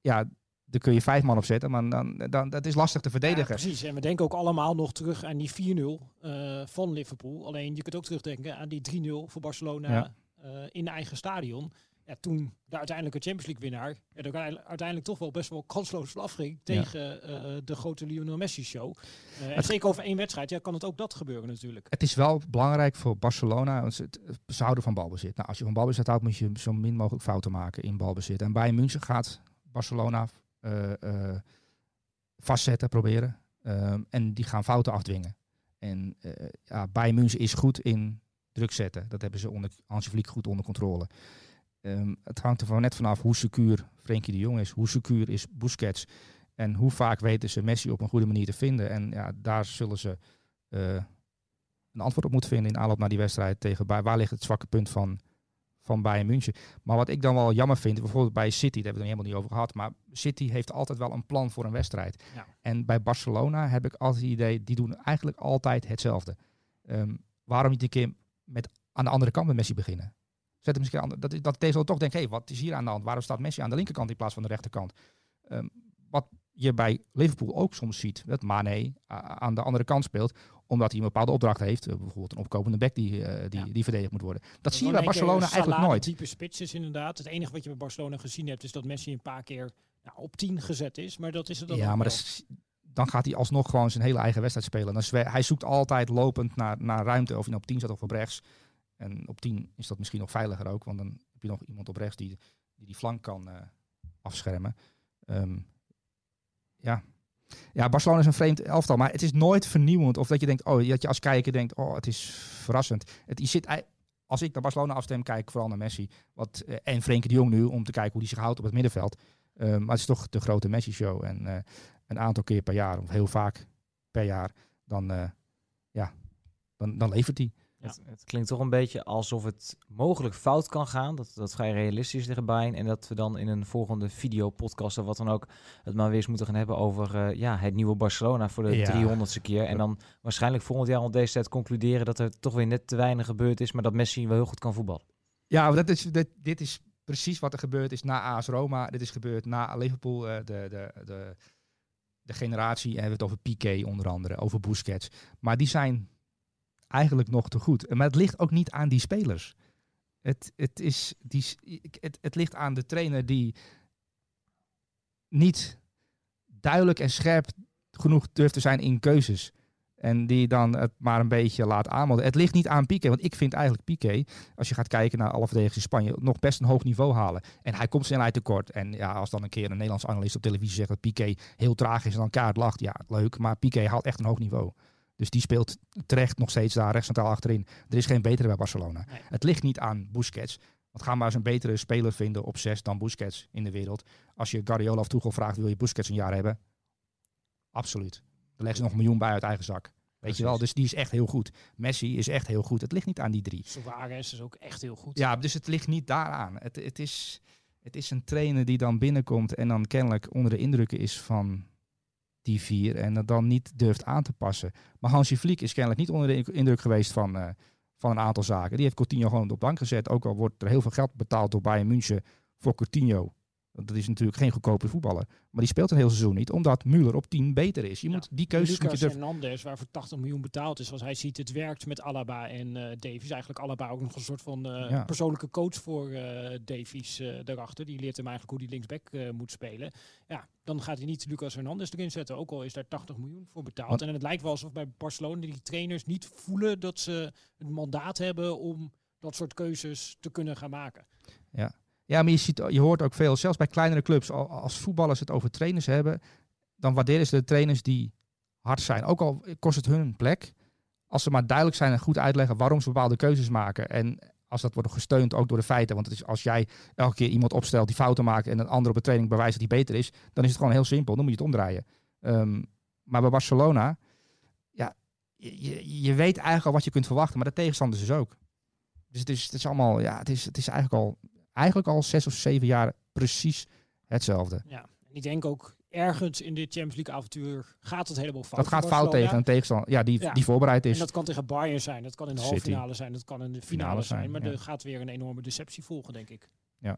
Ja, daar kun je vijf man op zetten, maar dan, dan, dat is lastig te Ja, verdedigen. precies. En we denken ook allemaal nog terug aan die 4-0 eh, van Liverpool. Alleen je kunt ook terugdenken aan die 3-0 voor Barcelona Ja. eh, in eigen stadion. Ja, toen de uiteindelijke Champions League winnaar er uiteindelijk- uiteindelijk toch wel best wel kansloos afging tegen eh, de grote Lionel Messi show. Eh, en Het- zeker over één wedstrijd ja, kan het ook dat gebeuren natuurlijk. Het is wel belangrijk voor Barcelona. Want ze, houden van balbezit. Nou, als je van balbezit houdt, moet je zo min mogelijk fouten maken in balbezit. En bij München gaat Barcelona vastzetten, proberen. Ehm, en die gaan fouten afdwingen. En eh ja, bij München is goed in druk zetten. Dat hebben ze onder Hansi goed onder controle. Ehm, het hangt er van net vanaf hoe secuur Frenkie de Jong is. Hoe secuur is Busquets. En hoe vaak weten ze Messi op een goede manier te vinden. En ja, daar zullen ze eh, een antwoord op moeten vinden in aanloop naar die wedstrijd tegen Bayern. Waar ligt het zwakke punt van, van Bayern München? Maar wat ik dan wel jammer vind, bijvoorbeeld bij City, daar hebben we het helemaal niet over gehad, maar City heeft altijd wel een plan voor een wedstrijd. Ja. En bij Barcelona heb ik altijd het idee, die doen eigenlijk altijd hetzelfde. Ehm, waarom niet een keer met aan de andere kant met Messi beginnen? Zet hem misschien aan, dat, dat de tegenstander toch denkt, hé, hey, wat is hier aan de hand? Waarom staat Messi aan de linkerkant in plaats van de rechterkant? Ehm, wat je bij Liverpool ook soms ziet, dat Mane a- aan de andere kant speelt, omdat hij een bepaalde opdracht heeft. eh, bijvoorbeeld een opkomende back die, eh, die, Ja. die verdedigd moet worden. Dat zie je bij keer Barcelona eigenlijk nooit. de type spits is inderdaad. Het enige wat je bij Barcelona gezien hebt is dat Messi een paar keer nou, op 10 gezet is. Maar dat is het dan Ja, maar wel. dat is- dan gaat hij alsnog gewoon zijn hele eigen wedstrijd spelen. Hij zoekt altijd lopend naar, naar ruimte, of hij nou op 10 zat of op rechts. En op 10 is dat misschien nog veiliger ook, want dan heb je nog iemand op rechts die die, die flank kan eh, afschermen. Ehm, ja. Ja, Barcelona is een vreemd elftal, maar het is nooit vernieuwend. Of dat je denkt, oh, dat je als kijker denkt, oh, het is verrassend. Het, je zit, als ik naar Barcelona afstem, kijk vooral naar Messi. Wat, eh, en Frenkie de Jong nu, om te kijken hoe hij zich houdt op het middenveld. Ehm, maar het is toch de grote Messi-show. En eh, een aantal keer per jaar, of heel vaak per jaar, dan, eh, ja, dan, dan levert hij. Het, het klinkt toch een beetje alsof het mogelijk fout kan gaan. Dat dat vrij realistisch ligt bij. En dat we dan in een volgende video podcast of wat dan ook het maar weer eens moeten gaan hebben over eh, ja, het nieuwe Barcelona voor de Ja. 300ste keer. En dan waarschijnlijk volgend jaar op deze tijd concluderen dat er toch weer net te weinig gebeurd is, maar dat Messi wel heel goed kan voetballen. Ja, dat is, dit, dit is precies wat er gebeurd is na AS Roma. Dit is gebeurd na Liverpool, eh, de, de, de, de generatie. En we hebben het over Piqué onder andere, over Busquets. Maar die zijn eigenlijk nog te goed. Maar het ligt ook niet aan die spelers. Het, het, is, die, het, het ligt aan de trainer die niet duidelijk en scherp genoeg durft te zijn in keuzes. En die dan het maar een beetje laat aanmelden. Het ligt niet aan Piqué, want ik vind eigenlijk Piqué, als je gaat kijken naar alle verdedigers in Spanje, nog best een hoog niveau halen. En hij komt snelheid tekort. En ja, als dan een keer een Nederlands analist op televisie zegt dat Piqué heel traag is en dan kaart lacht, ja, leuk. Maar Piqué haalt echt een hoog niveau. Dus die speelt terecht nog steeds daar rechts centraal achterin. Er is geen betere bij Barcelona. Nee. Het ligt niet aan Busquets. Want ga maar eens een betere speler vinden op zes dan Busquets in de wereld. Als je Guardiola of Tuchel vraagt, wil je Busquets een jaar hebben? Absoluut. Dan leggen ze nog een miljoen bij uit eigen zak. Weet je wel, dus die is echt heel goed. Messi is echt heel goed. Het ligt niet aan die drie. Suarez is ook echt heel goed. Ja, dus het ligt niet daaraan. Het, het, is, het is een trainer die dan binnenkomt en dan kennelijk onder de indrukken is van die vier en dat dan niet durft aan te passen. Maar Hansi Flick is kennelijk niet onder de indruk geweest van, eh, van een aantal zaken. Die heeft Coutinho gewoon op bank gezet. Ook al wordt er heel veel geld betaald door Bayern München voor Coutinho. Want Dat is natuurlijk geen goedkope voetballer. Maar die speelt een heel seizoen niet, omdat Müller op 10 beter is. Je Ja. moet die keuzes moet je Lucas. Hernandez, waarvoor 80 miljoen betaald is, als hij ziet het werkt met Alaba en eh Davies. Eigenlijk Alaba ook nog een soort van eh, Ja. persoonlijke coach voor eh Davies eh daarachter. Die leert hem eigenlijk hoe hij linksback eh, moet spelen. Ja, dan gaat hij niet Lucas Hernandez erin zetten, ook al is daar 80 miljoen voor betaald. Want- en het lijkt wel alsof bij Barcelona die trainers niet voelen dat ze een mandaat hebben om dat soort keuzes te kunnen gaan maken. Ja, maar je, ziet, je hoort ook veel, zelfs bij kleinere clubs, al- als voetballers het over trainers hebben, dan waarderen ze de trainers die hard zijn. Ook al kost het hun een plek. Als ze maar duidelijk zijn en goed uitleggen waarom ze bepaalde keuzes maken. En als dat wordt gesteund ook door de feiten. Want het is, als jij elke keer iemand opstelt die fouten maakt en een ander op de training bewijst dat hij beter is, dan is het gewoon heel simpel. Dan moet je het omdraaien. Ehm, maar bij Barcelona, ja, je, je weet eigenlijk al wat je kunt verwachten, maar de tegenstanders dus ook. Dus het is, het is allemaal, ja, het is, het is eigenlijk al eigenlijk al zes of zeven jaar precies hetzelfde. Ja, en ik denk ook ergens in dit Champions League avontuur gaat het helemaal fout. dat gaat fout tegen een tegenstander ja, die, Ja. die voorbereid En is. dat kan tegen Bayern zijn, dat kan in de halve City. finale zijn, dat kan in de finale, Finale zijn. zijn, Maar ja. er gaat weer een enorme deceptie volgen, denk ik.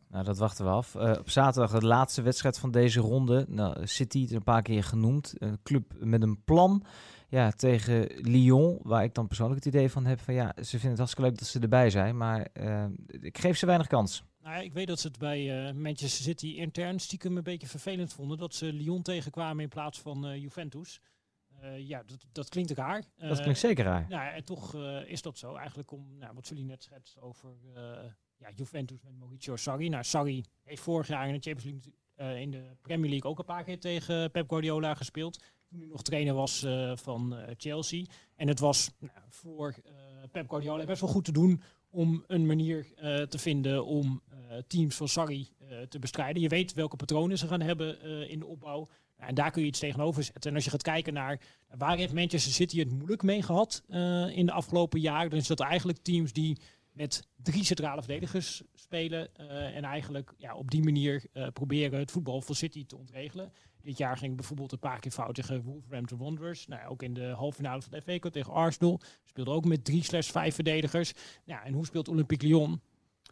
Nou, dat wachten we af. Eh, op zaterdag de laatste wedstrijd van deze ronde. Nou, City, het een paar keer genoemd. Een club met een plan. Ja, tegen Lyon, waar ik dan persoonlijk het idee van heb van ja, ze vinden het hartstikke leuk dat ze erbij zijn, maar eh, ik geef ze weinig kans. Nou, ja, ik weet dat ze het bij eh, Manchester City intern stiekem een beetje vervelend vonden dat ze Lyon tegenkwamen in plaats van eh, Juventus. Eh, ja, dat, dat klinkt raar. Dat klinkt zeker raar. Nou, ja, en toch is dat zo. Eigenlijk om, nou, wat jullie net schetst over ja, Juventus met Mauricio Sarri. Nou, Sarri heeft vorig jaar in de Champions League, in de Premier League ook een paar keer tegen Pep Guardiola gespeeld. Toen hij nog trainer was van Chelsea. En het was nou, voor Pep Guardiola best wel goed te doen om een manier eh, te vinden om eh, teams van Sarri eh, te bestrijden. Je weet welke patronen ze gaan hebben in de opbouw. Nou, en daar kun je iets tegenover zetten. En als je gaat kijken naar waar heeft Manchester City het moeilijk mee gehad eh, in de afgelopen jaren, dan is dat eigenlijk teams die met drie centrale verdedigers spelen en eigenlijk ja, op die manier proberen het voetbal van City te ontregelen. Dit jaar ging bijvoorbeeld een paar keer fout tegen Wolverhampton Wanderers. Nou, ook in de halve finale van de FA Cup tegen Arsenal speelde ook met drie slash vijf verdedigers. Ja, en hoe speelt Olympique Lyon?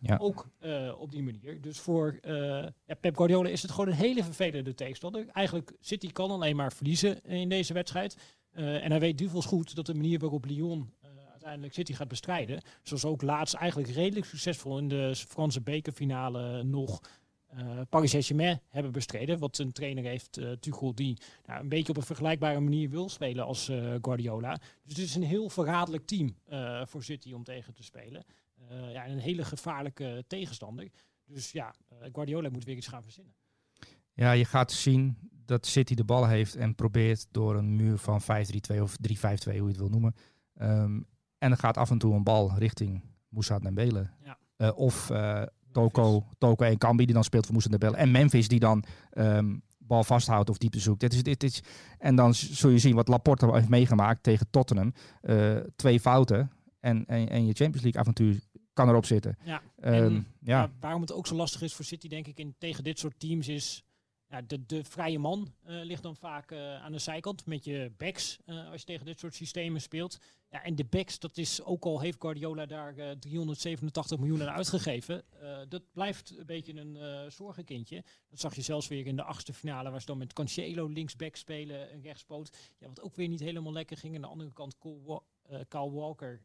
Ja. Ook eh, op die manier. Dus voor eh, ja, Pep Guardiola is het gewoon een hele vervelende tegenstander. Eigenlijk City kan alleen maar verliezen in deze wedstrijd. Eh, en hij weet duvels goed dat de manier waarop Lyon uiteindelijk City gaat bestrijden, zoals ook laatst eigenlijk redelijk succesvol in de Franse bekerfinale nog eh Paris Saint-Germain hebben bestreden. Wat een trainer heeft, eh Tuchel, die nou, een beetje op een vergelijkbare manier wil spelen als eh, Guardiola. Dus het is een heel verraderlijk team voor City om tegen te spelen. Ja, en een hele gevaarlijke tegenstander. Dus ja, Guardiola moet weer iets gaan verzinnen. Ja, je gaat zien dat City de bal heeft en probeert door een muur van 5-3-2 of 3-5-2, hoe je het wil noemen. Ehm, en er gaat af en toe een bal richting Moussa Dembele. Ja. Of Toko, Toko en Kambi die dan speelt voor Moussa Dembele. En Memphis die dan ehm, bal vasthoudt of diepte zoekt. Dit is, dit is, en dan zul je zien wat Laporte heeft meegemaakt tegen Tottenham. Eh, twee fouten. En, en, en je Champions League avontuur kan erop zitten. Ja, Ehm, en, ja. ja, waarom het ook zo lastig is voor City, denk ik, in, tegen dit soort teams is... Ja, de, de vrije man eh, ligt dan vaak eh, aan de zijkant met je backs eh, als je tegen dit soort systemen speelt. Ja, en de backs, dat is ook al heeft Guardiola daar eh, 387 miljoen aan uitgegeven. dat blijft een beetje een zorgenkindje. Dat zag je zelfs weer in de achtste finale, waar ze dan met Cancelo linksback spelen, een rechtspoot. Ja, wat ook weer niet helemaal lekker ging. Aan de andere kant, Cole Kyle Walker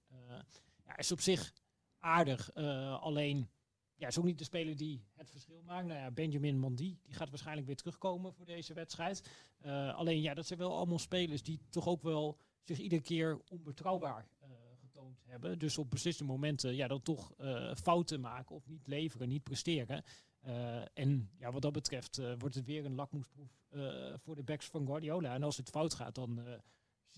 ja, is op zich aardig. alleen ja, is ook niet de speler die het verschil maakt. Nou ja, Benjamin Mandy, die gaat waarschijnlijk weer terugkomen voor deze wedstrijd. Eh, alleen ja, dat zijn wel allemaal spelers die toch ook wel zich iedere keer onbetrouwbaar eh, getoond hebben. Dus op beslissende momenten ja, dan toch eh, fouten maken of niet leveren, niet presteren. En ja, wat dat betreft wordt het weer een lakmoesproef voor de backs van Guardiola. En als het fout gaat, dan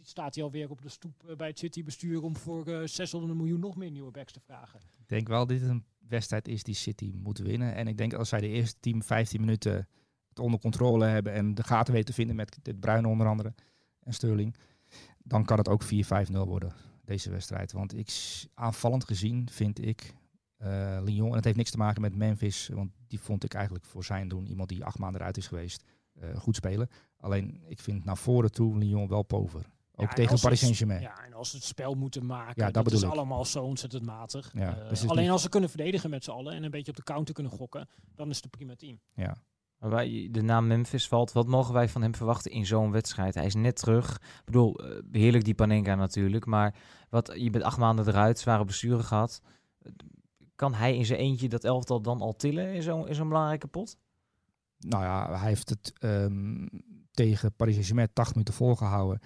staat hij alweer op de stoep bij het City-bestuur om voor eh 600 miljoen nog meer nieuwe backs te vragen. Ik denk wel dit een wedstrijd is die City moet winnen. En ik denk als zij de eerste 10, 15 minuten onder controle hebben en de gaten weten te vinden met dit Bruine onder andere en Sterling, dan kan het ook 4-5-0 worden, deze wedstrijd. Want ik, aanvallend gezien vind ik eh, Lyon, en het heeft niks te maken met Memphis, want die vond ik eigenlijk voor zijn doen iemand die acht maanden eruit is geweest, eh, goed spelen. Alleen ik vind naar voren toe Lyon wel pover. Ook Ja, en tegen als Paris Saint-Germain. Ja, en als ze het spel moeten maken, Ja, dat dat, is bedoel ik. allemaal zo ontzettend matig. Ja, Eh, dus alleen niet- als ze kunnen verdedigen met z'n allen en een beetje op de counter kunnen gokken, dan is het een prima team. Ja. Maar wij- de naam Memphis valt. Wat mogen wij van hem verwachten in zo'n wedstrijd? Hij is net terug. Ik bedoel, eh, heerlijk die Panenka natuurlijk. Maar wat, je bent acht maanden eruit, zware besturen gehad. Kan hij in zijn eentje dat elftal dan al tillen in zo'n in zo'n belangrijke pot? Nou ja, hij heeft het ehm, tegen Paris Saint-Germain 80 minuten volgehouden.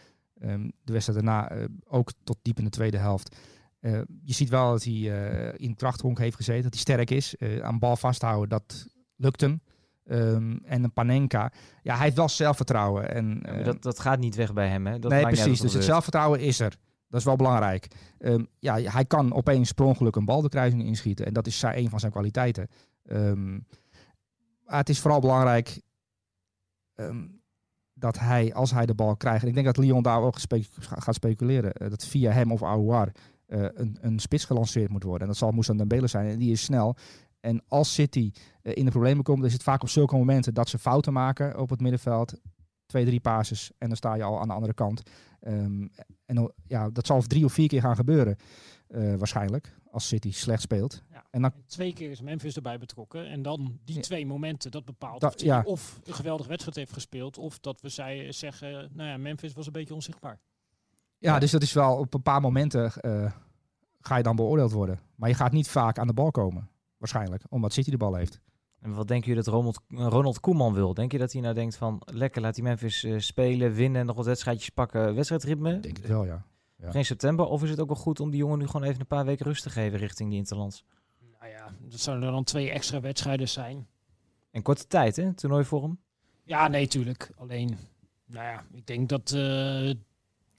Ehm, de wedstrijd daarna eh, ook tot diep in de tweede helft. Eh, je ziet wel dat hij eh, in krachthonk heeft gezeten, dat hij sterk is. Aan bal vasthouden, dat lukt hem. Ehm, en een Panenka, ja, hij heeft wel zelfvertrouwen. En, Ja, maar eh, dat, dat gaat niet weg bij hem, hè? Dat nee, precies. Dus het zelfvertrouwen is er. Dat is wel belangrijk. Ehm, ja, hij kan opeens sprongeluk een bal de kruising inschieten. En dat is een van zijn kwaliteiten. Ehm, maar het is vooral belangrijk ehm, dat hij, als hij de bal krijgt... En ik denk dat Lyon daar ook gaat speculeren. eh, dat via hem of Aouar eh, een, een spits gelanceerd moet worden. En dat zal Moussa Dembele zijn. En die is snel. En als City eh, in de problemen komt... is het vaak op zulke momenten dat ze fouten maken op het middenveld. Twee, drie passes. En dan sta je al aan de andere kant. Ehm, en ja, dat zal drie of vier keer gaan gebeuren. waarschijnlijk. Als City slecht speelt. Ja. En dan En twee keer is Memphis erbij betrokken. En dan die Ja. twee momenten, dat bepaalt Dat- of hij ja. of een geweldige wedstrijd heeft gespeeld. Of dat we zei, zeggen, nou ja, Memphis was een beetje onzichtbaar. Ja, dus dat is wel op een paar momenten eh, ga je dan beoordeeld worden. Maar je gaat niet vaak aan de bal komen. Waarschijnlijk, omdat City de bal heeft. En wat denken jullie dat Ronald, Ronald Koeman wil? Denk je dat hij nou denkt van, lekker, laat die Memphis eh, spelen, winnen, nog wat wedstrijdjes pakken, wedstrijdritme? Denk ik wel, ja. Ja. Geen september? Of is het ook wel goed om die jongen nu gewoon even een paar weken rust te geven richting die Interlands? Nou ja, dat zouden er dan twee extra wedstrijden zijn. In korte tijd, hè? Toernooivorm? Ja, nee, tuurlijk. Alleen, nou ja, ik denk dat, eh,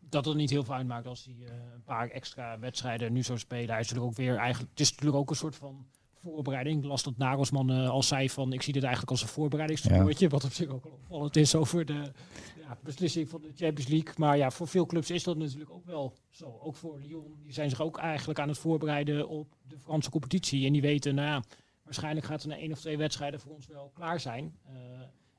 dat het niet heel veel uitmaakt als hij eh, een paar extra wedstrijden nu zou spelen. Hij is natuurlijk ook weer eigenlijk, het is natuurlijk ook een soort van voorbereiding. Ik las dat Nagelsman eh, al zei van, ik zie dit eigenlijk als een voorbereidingstoernooitje, wat op zich ook wel opvallend is over de ja, beslissing van de Champions League. Maar ja, voor veel clubs is dat natuurlijk ook wel zo. Ook voor Lyon, die zijn zich ook eigenlijk aan het voorbereiden op de Franse competitie. En die weten, nou ja, waarschijnlijk gaat er na één of twee wedstrijden voor ons wel klaar zijn. Eh,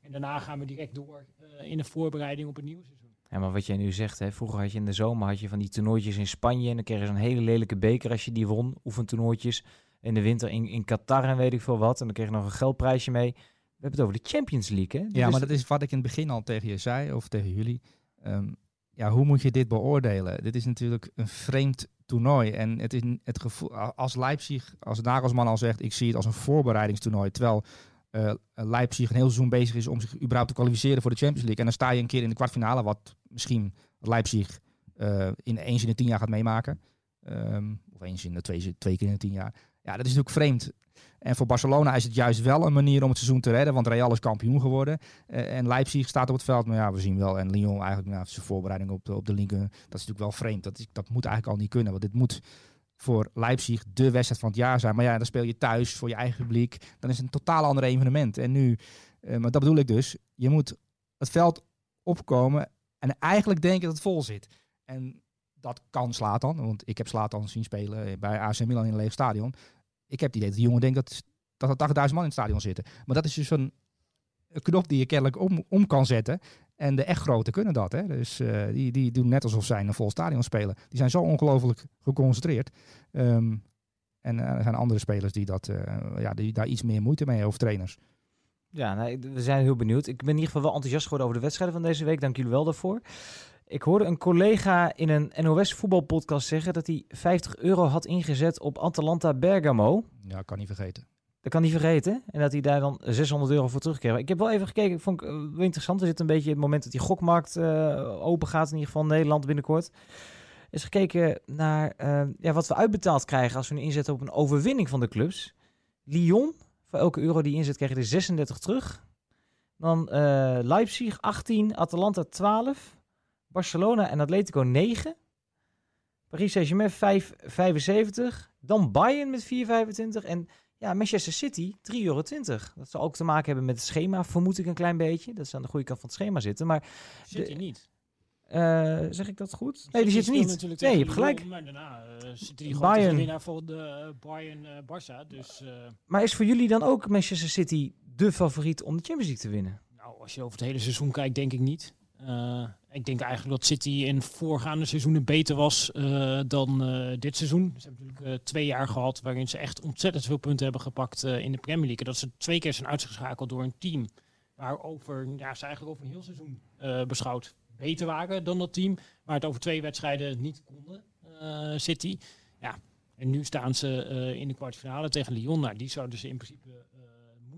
en daarna gaan we direct door eh, in de voorbereiding op het nieuwe seizoen. Ja, maar wat jij nu zegt, hè, vroeger had je in de zomer had je van die toernooitjes in Spanje en dan kreeg je zo'n hele lelijke beker als je die won, oefentoernooitjes. In de winter in, in Qatar en weet ik veel wat. En dan kreeg je nog een geldprijsje mee. We hebben het over de Champions League, hè? Ja, is- maar dat is wat ik in het begin al tegen je zei, of tegen jullie. Ehm, ja, hoe moet je dit beoordelen? Dit is natuurlijk een vreemd toernooi. En het is het gevoel, als Leipzig, als Nagelsman al zegt, ik zie het als een voorbereidingstoernooi. Terwijl eh, Leipzig een heel seizoen bezig is om zich überhaupt te kwalificeren voor de Champions League. En dan sta je een keer in de kwartfinale, wat misschien Leipzig eh, in eens in de tien jaar gaat meemaken. Ehm, of eens in de twee, twee keer in de tien jaar. Ja, dat is natuurlijk vreemd. En voor Barcelona is het juist wel een manier om het seizoen te redden, want Real is kampioen geworden. Eh, en Leipzig staat op het veld, maar ja, we zien wel. En Lyon eigenlijk, nou, zijn voorbereiding op op de linker, dat is natuurlijk wel vreemd. Dat, is, dat moet eigenlijk al niet kunnen, want dit moet voor Leipzig de wedstrijd van het jaar zijn. Maar ja, dan speel je thuis voor je eigen publiek. Dan is het een totaal ander evenement. En nu, eh, maar dat bedoel ik dus, je moet het veld opkomen en eigenlijk denken dat het vol zit. En dat kan Slatan, want ik heb Slatan zien spelen bij AC Milan in een leeg stadion. Ik heb het idee dat die jongen denkt dat, dat er 80.000 man in het stadion zitten. Maar dat is dus een, knop die je kennelijk om, om kan zetten. En de echt grote kunnen dat. Hè? Dus uh, die, die doen net alsof zij een vol stadion spelen. Die zijn zo ongelooflijk geconcentreerd. Um, en uh, er zijn andere spelers die, dat, uh, ja, die daar iets meer moeite mee hebben, of trainers. Ja, nou, we zijn heel benieuwd. Ik ben in ieder geval wel enthousiast geworden over de wedstrijden van deze week. Dank jullie wel daarvoor. Ik hoorde een collega in een NOS voetbalpodcast zeggen dat hij 50 euro had ingezet op Atalanta Bergamo. Ja, kan niet vergeten. Dat kan niet vergeten. En dat hij daar dan 600 euro voor terugkreeg. Ik heb wel even gekeken. Ik vond het wel interessant. Er zit een beetje het moment dat die gokmarkt uh, open gaat. In ieder geval Nederland binnenkort. Is gekeken naar uh, ja, wat we uitbetaald krijgen als we nu inzetten op een overwinning van de clubs. Lyon, voor elke euro die je inzet krijg je er 36 terug. Dan uh, Leipzig 18, Atalanta 12, Barcelona en Atletico 9. Paris Saint-Germain 5, 75. Dan Bayern met 4,25. En ja, Manchester City 3,20 euro. Dat zal ook te maken hebben met het schema, vermoed ik een klein beetje. Dat ze aan de goede kant van het schema zitten. Maar City de, niet. Uh, zeg ik dat goed? Nee, die zit niet. Nee, je hebt gelijk. Maar daarna uh, zit die Bayern. winnaar voor de Bayern uh, Barça. Dus, maar is voor jullie dan ook Manchester City de favoriet om de Champions League te winnen? Nou, als je over het hele seizoen kijkt, denk ik niet. Ik denk eigenlijk dat City in voorgaande seizoenen beter was dan dit seizoen. Ze hebben natuurlijk twee jaar gehad waarin ze echt ontzettend veel punten hebben gepakt in de Premier League. Dat ze twee keer zijn uitgeschakeld door een team waarover ja, ze eigenlijk over een heel seizoen beschouwd beter waren dan dat team. Maar het over twee wedstrijden niet konden, City. Ja, en nu staan ze in de kwartfinale tegen Lyon. Nou, die zouden ze in principe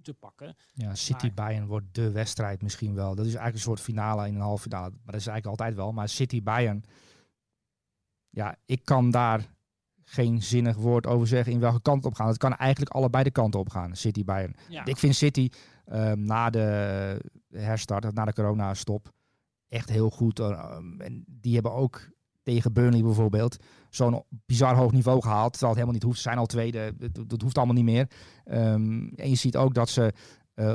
moeten pakken. Ja, City Bayern wordt de wedstrijd misschien wel. Dat is eigenlijk een soort finale in een halve finale. Maar dat is eigenlijk altijd wel. Maar City Bayern, ja, ik kan daar geen zinnig woord over zeggen in welke kant op gaan. Het kan eigenlijk allebei de kanten op gaan, City Bayern. Ja. Ik vind City um, na de herstart, na de corona-stop, echt heel goed. Uh, en die hebben ook tegen Burnley bijvoorbeeld zo'n bizar hoog niveau gehaald. Terwijl het helemaal niet hoeft. Ze zijn al tweede. Dat, dat hoeft allemaal niet meer. Um, en je ziet ook dat ze uh,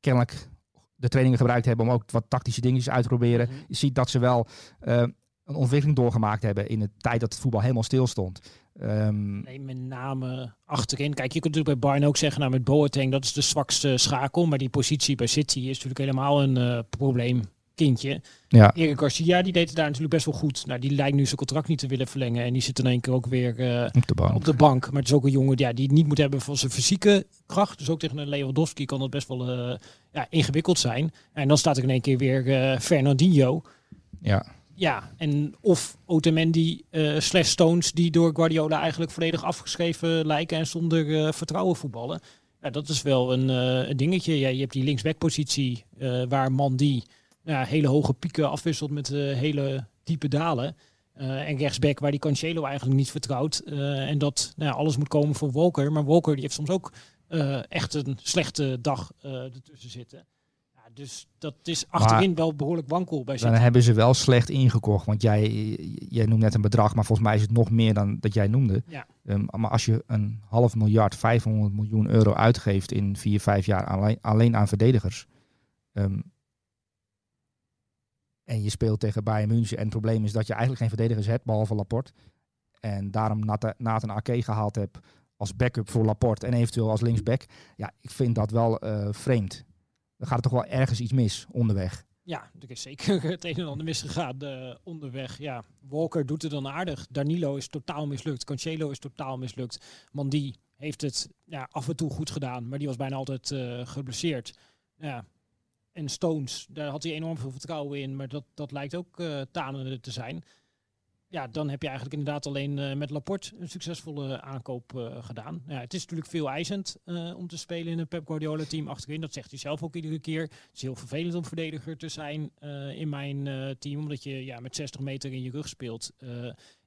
kennelijk de trainingen gebruikt hebben om ook wat tactische dingetjes uit te proberen. Mm -hmm. Je ziet dat ze wel uh, een ontwikkeling doorgemaakt hebben in de tijd dat het voetbal helemaal stil stond. Um, nee, met name achterin. Kijk, je kunt natuurlijk bij Bayern ook zeggen, nou met Boateng, dat is de zwakste schakel. Maar die positie bij City is natuurlijk helemaal een uh, probleem kindje. Ja. Erik Garcia, die deed het daar natuurlijk best wel goed. Nou, die lijkt nu zijn contract niet te willen verlengen. En die zit in één keer ook weer uh, op, de bank. op de bank. Maar het is ook een jongen ja, die het niet moet hebben van zijn fysieke kracht. Dus ook tegen een Lewandowski kan dat best wel uh, ja, ingewikkeld zijn. En dan staat er in één keer weer uh, Fernandinho. Ja. Ja, en of Otamendi uh, slash Stones, die door Guardiola eigenlijk volledig afgeschreven lijken en zonder vertrouwen voetballen. Ja, dat is wel een, een dingetje. Ja, je hebt die linksbackpositie waar Mandi ja, hele hoge pieken afwisselt met uh, hele diepe dalen. Uh, en rechtsback waar die Cancelo eigenlijk niet vertrouwt. Uh, en dat nou ja, alles moet komen voor Walker. Maar Walker die heeft soms ook echt een slechte dag ertussen zitten. Ja, dus dat is achterin wel behoorlijk wankel bij Dan hebben ze wel slecht ingekocht. Want jij, jij noemt net een bedrag, maar volgens mij is het nog meer dan dat jij noemde. Ja. Um, maar als je een half miljard, 500 miljoen euro uitgeeft in vier, vijf jaar alleen, alleen aan verdedigers. Um, en je speelt tegen Bayern München. En het probleem is dat je eigenlijk geen verdedigers hebt, behalve Laporte. En daarom Nathan Ake gehaald heb als backup voor Laporte en eventueel als linksback. Ja, ik vind dat wel uh, vreemd. Dan gaat toch wel ergens iets mis onderweg. Ja, er is zeker het een en ander misgegaan uh, onderweg. Ja, Walker doet het dan aardig. Danilo is totaal mislukt. Cancelo is totaal mislukt. Mandi heeft het ja, af en toe goed gedaan, maar die was bijna altijd uh, geblesseerd. Ja, en Stones, daar had hij enorm veel vertrouwen in, maar dat, dat lijkt ook uh, tanende te zijn. Ja, dan heb je eigenlijk inderdaad alleen uh, met Laporte een succesvolle aankoop uh, gedaan. Ja, het is natuurlijk veel eisend om te spelen in een Pep Guardiola team achterin. Dat zegt hij zelf ook iedere keer. Het is heel vervelend om verdediger te zijn in mijn team, omdat je ja, met 60 meter in je rug speelt.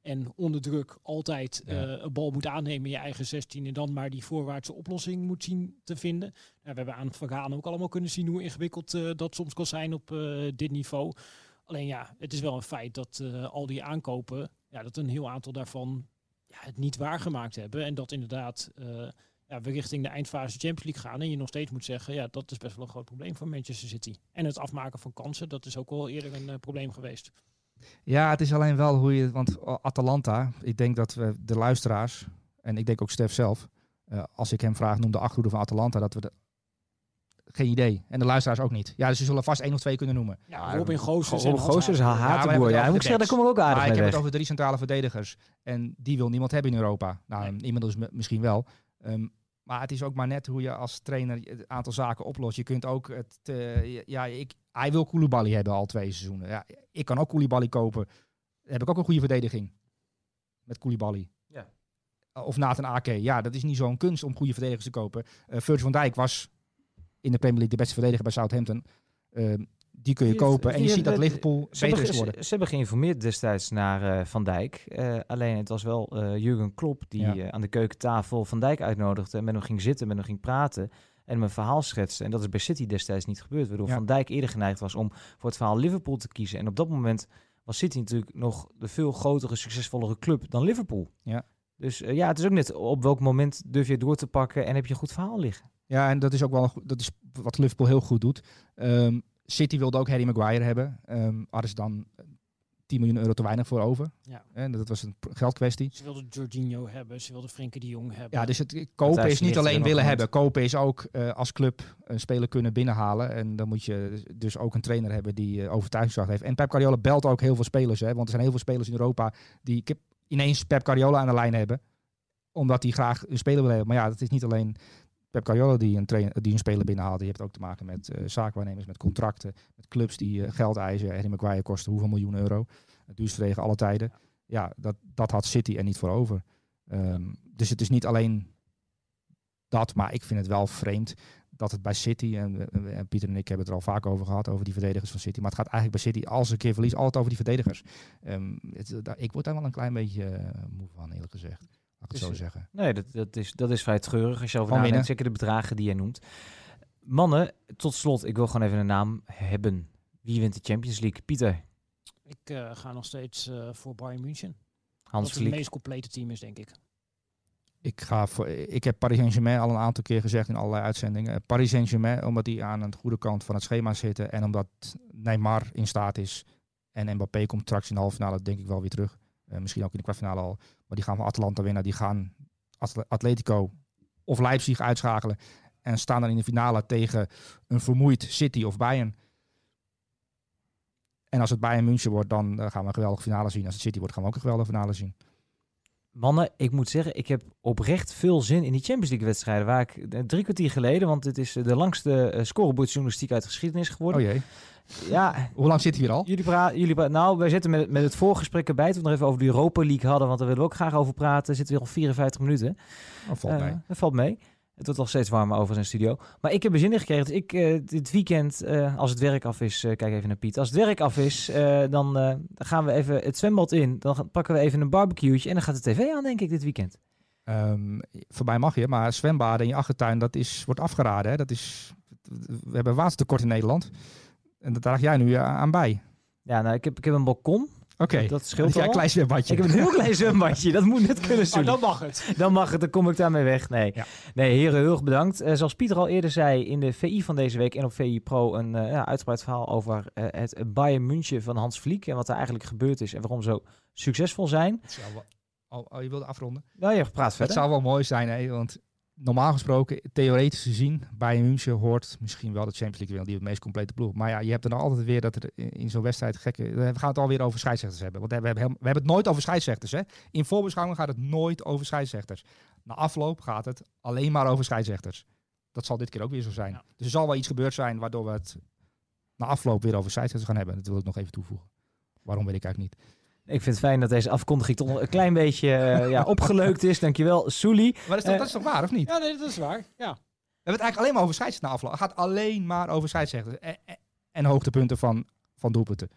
En onder druk altijd ja. uh, een bal moet aannemen in je eigen 16 en dan maar die voorwaartse oplossing moet zien te vinden. We hebben aan het vergaan ook allemaal kunnen zien hoe ingewikkeld uh, dat soms kan zijn op uh, dit niveau. Alleen ja, het is wel een feit dat al die aankopen, ja, dat een heel aantal daarvan ja, het niet waargemaakt hebben. En dat inderdaad ja, we richting de eindfase Champions League gaan. En je nog steeds moet zeggen, ja, dat is best wel een groot probleem voor Manchester City. En het afmaken van kansen, dat is ook wel eerder een probleem geweest. Ja, het is alleen wel hoe je... Want Atalanta, ik denk dat we de luisteraars... En ik denk ook Stef zelf... eh, als ik hem vraag, noem de achterhoede van Atalanta... Dat we de, geen idee. En de luisteraars ook niet. Ja, dus ze zullen vast één of twee kunnen noemen. Ja, Robin Goossens en Robin Goossens. Ja, Hatenboer. Ja, het moet ik zeggen, daar kom ik ook aardig Maar ik heb het over drie centrale verdedigers. En die wil niemand hebben in Europa. Nou, inmiddels m- misschien wel. Ehm, maar het is ook maar net hoe je als trainer het aantal zaken oplost. Je kunt ook het... eh, ja, ik, hij wil Koulibaly hebben al twee seizoenen. Ja, ik kan ook Koulibaly kopen. Dan heb ik ook een goede verdediging. Met Koulibaly. Ja. Of Nathan Ake. Ja, dat is niet zo'n kunst om goede verdedigers te kopen. Eh Virgil van Dijk was in de Premier League de beste verdediger bij Southampton. Ehm, die kun je kopen. En je ziet dat Liverpool beter is ge- geworden. ze, hebben geïnformeerd destijds naar eh, Van Dijk. Eh, alleen het was wel eh, Jurgen Klopp die Ja. aan de keukentafel Van Dijk uitnodigde. En met hem ging zitten, met hem ging praten. En hem een verhaal schetste. En dat is bij City destijds niet gebeurd. Waardoor Ja. Van Dijk eerder geneigd was om voor het verhaal Liverpool te kiezen. En op dat moment was City natuurlijk nog de veel grotere, succesvollere club dan Liverpool. Ja. Dus ja, het is ook net op welk moment durf je door te pakken en heb je een goed verhaal liggen. Ja, en dat is ook wel dat is wat Liverpool heel goed doet. Ehm, City wilde ook Harry Maguire hebben. Ehm hadden ze dan 10 miljoen euro te weinig voor over. Ja. En dat was een geldkwestie. Ze wilden Jorginho hebben, ze wilden Frenkie de Jong hebben. Ja, dus het kopen Matthijs is niet alleen willen hebben. Kopen is ook eh, als club een speler kunnen binnenhalen. En dan moet je dus ook een trainer hebben die uh, overtuigingskracht heeft. En Pep Guardiola belt ook heel veel spelers. Hè, want er zijn heel veel spelers in Europa die ik- ineens Pep Guardiola aan de lijn hebben. Omdat die graag een speler willen hebben. Maar ja, dat is niet alleen Pep Guardiola die een, die een speler binnenhaalt. Je hebt ook te maken met eh zaakwaarnemers, met contracten. Met clubs die eh, geld eisen. Harry Maguire kostte hoeveel miljoen euro. Het alle tijden. Ja, dat, dat had City er niet voor over. Ehm, dus het is niet alleen dat, maar ik vind het wel vreemd dat het bij City, en, eh, en Pieter en ik hebben het er al vaak over gehad, over die verdedigers van City. Maar het gaat eigenlijk bij City, als een keer verlies, altijd over die verdedigers. Ehm, ik word daar wel een klein beetje moe van, eerlijk gezegd. Laat ik het Dus, zo eh, zeggen. Nee, dat, dat, is, dat is vrij treurig als je over Van nadenkt. Zeker de bedragen die jij noemt. Mannen, tot slot, ik wil gewoon even een naam hebben. Wie wint de Champions League? Pieter, Ik eh, ga nog steeds eh, voor Bayern München. Hans dat het het meest complete team is, denk ik. Ik, ga voor, ik heb Paris Saint-Germain al een aantal keer gezegd in allerlei uitzendingen. Paris Saint-Germain, omdat die aan de goede kant van het schema zitten. En omdat Neymar in staat is. En Mbappé komt straks in de halve finale denk ik wel weer terug. Eh, misschien ook in de kwartfinale al. Maar die gaan van Atalanta winnen. Die gaan Atle- Atletico of Leipzig uitschakelen. En staan dan in de finale tegen een vermoeid City of Bayern. En als het Bayern München wordt, dan eh, gaan we een geweldige finale zien. Als het City wordt, gaan we ook een geweldige finale zien. Mannen, ik moet zeggen, ik heb oprecht veel zin in die Champions League wedstrijden. Waar ik eh, drie kwartier geleden, want dit is eh, de langste eh, scorebordjournalistiek uit de geschiedenis geworden. Oh jee. Ja, Hoe lang zit hier al? jullie praten, jullie pra- nou, wij zitten met, met het voorgesprek erbij. Toen we nog even over de Europa League hadden, want daar willen we ook graag over praten. Zitten we al 54 minuten. Oh, valt mee. Dat valt mee. Het wordt nog steeds warmer over zijn studio. Maar ik heb er zin in gekregen. Dus ik eh, dit weekend, eh, als het werk af is, eh, kijk even naar Piet. Als het werk af is, dan, gaan we even het zwembad in. Dan pakken we even een barbecue'tje en dan gaat de tv aan, denk ik, dit weekend. Ehm, voorbij mag je, maar zwembaden in je achtertuin, dat is, wordt afgeraden. Hè? Dat is, we hebben watertekort in Nederland. En daar draag jij nu aan bij. Ja, nou, ik heb, ik heb een balkon. Oké, Dat scheelt jij al. een klein zwembadje. Ik heb een heel klein zwembadje. Dat moet net kunnen, Nou, Sully. dan mag het. Dan mag het, dan kom ik daarmee weg. Nee, Ja. nee heren, heel erg bedankt. Eh, zoals Pieter al eerder zei in de VI van deze week en op VI Pro een eh, ja, uitgebreid verhaal over eh, het Bayern München van Hans Vliek en wat er eigenlijk gebeurd is en waarom ze zo succesvol zijn. Het zou wel- oh, oh, je wilde afronden? Nou, je praat Het verder. zou wel mooi zijn, hè? want normaal gesproken, theoretisch gezien, bij München hoort misschien wel de Champions League winnen, die het meest complete ploeg. Maar ja, je hebt er nog altijd weer dat er in, in zo'n wedstrijd gekke... We gaan het alweer over scheidsrechters hebben. Want we hebben, we hebben het nooit over scheidsrechters. Hè? In voorbeschouwing gaat het nooit over scheidsrechters. Na afloop gaat het alleen maar over scheidsrechters. Dat zal dit keer ook weer zo zijn. Ja. Dus er zal wel iets gebeurd zijn waardoor we het na afloop weer over scheidsrechters gaan hebben. Dat wil ik nog even toevoegen. Waarom weet ik eigenlijk niet. Ik vind het fijn dat deze afkondiging toch een klein beetje eh, ja, opgeleukt is. Dankjewel, Soelie. Maar dat is, toch, Eh, dat is toch waar, of niet? Ja, nee, dat is waar. Ja. We hebben het eigenlijk alleen maar over scheidsrechters na afloop. Het gaat alleen maar over scheidsrechters. En, en, en hoogtepunten van, van doelpunten.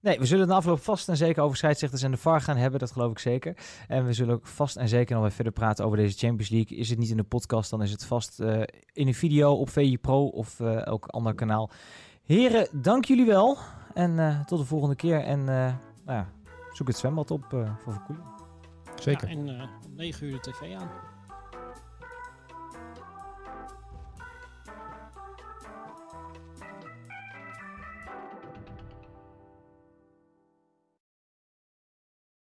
Nee, we zullen het na afloop vast en zeker over scheidsrechters en de VAR gaan hebben. Dat geloof ik zeker. En we zullen ook vast en zeker nog weer verder praten over deze Champions League. Is het niet in de podcast, dan is het vast eh, in een video op VI Pro of eh, elk ander kanaal. Heren, dank jullie wel. En eh, tot de volgende keer. En eh, nou ja, zoek het zwembad op eh, voor verkoeling. Zeker. Ja, en eh, om 9 uur de tv aan.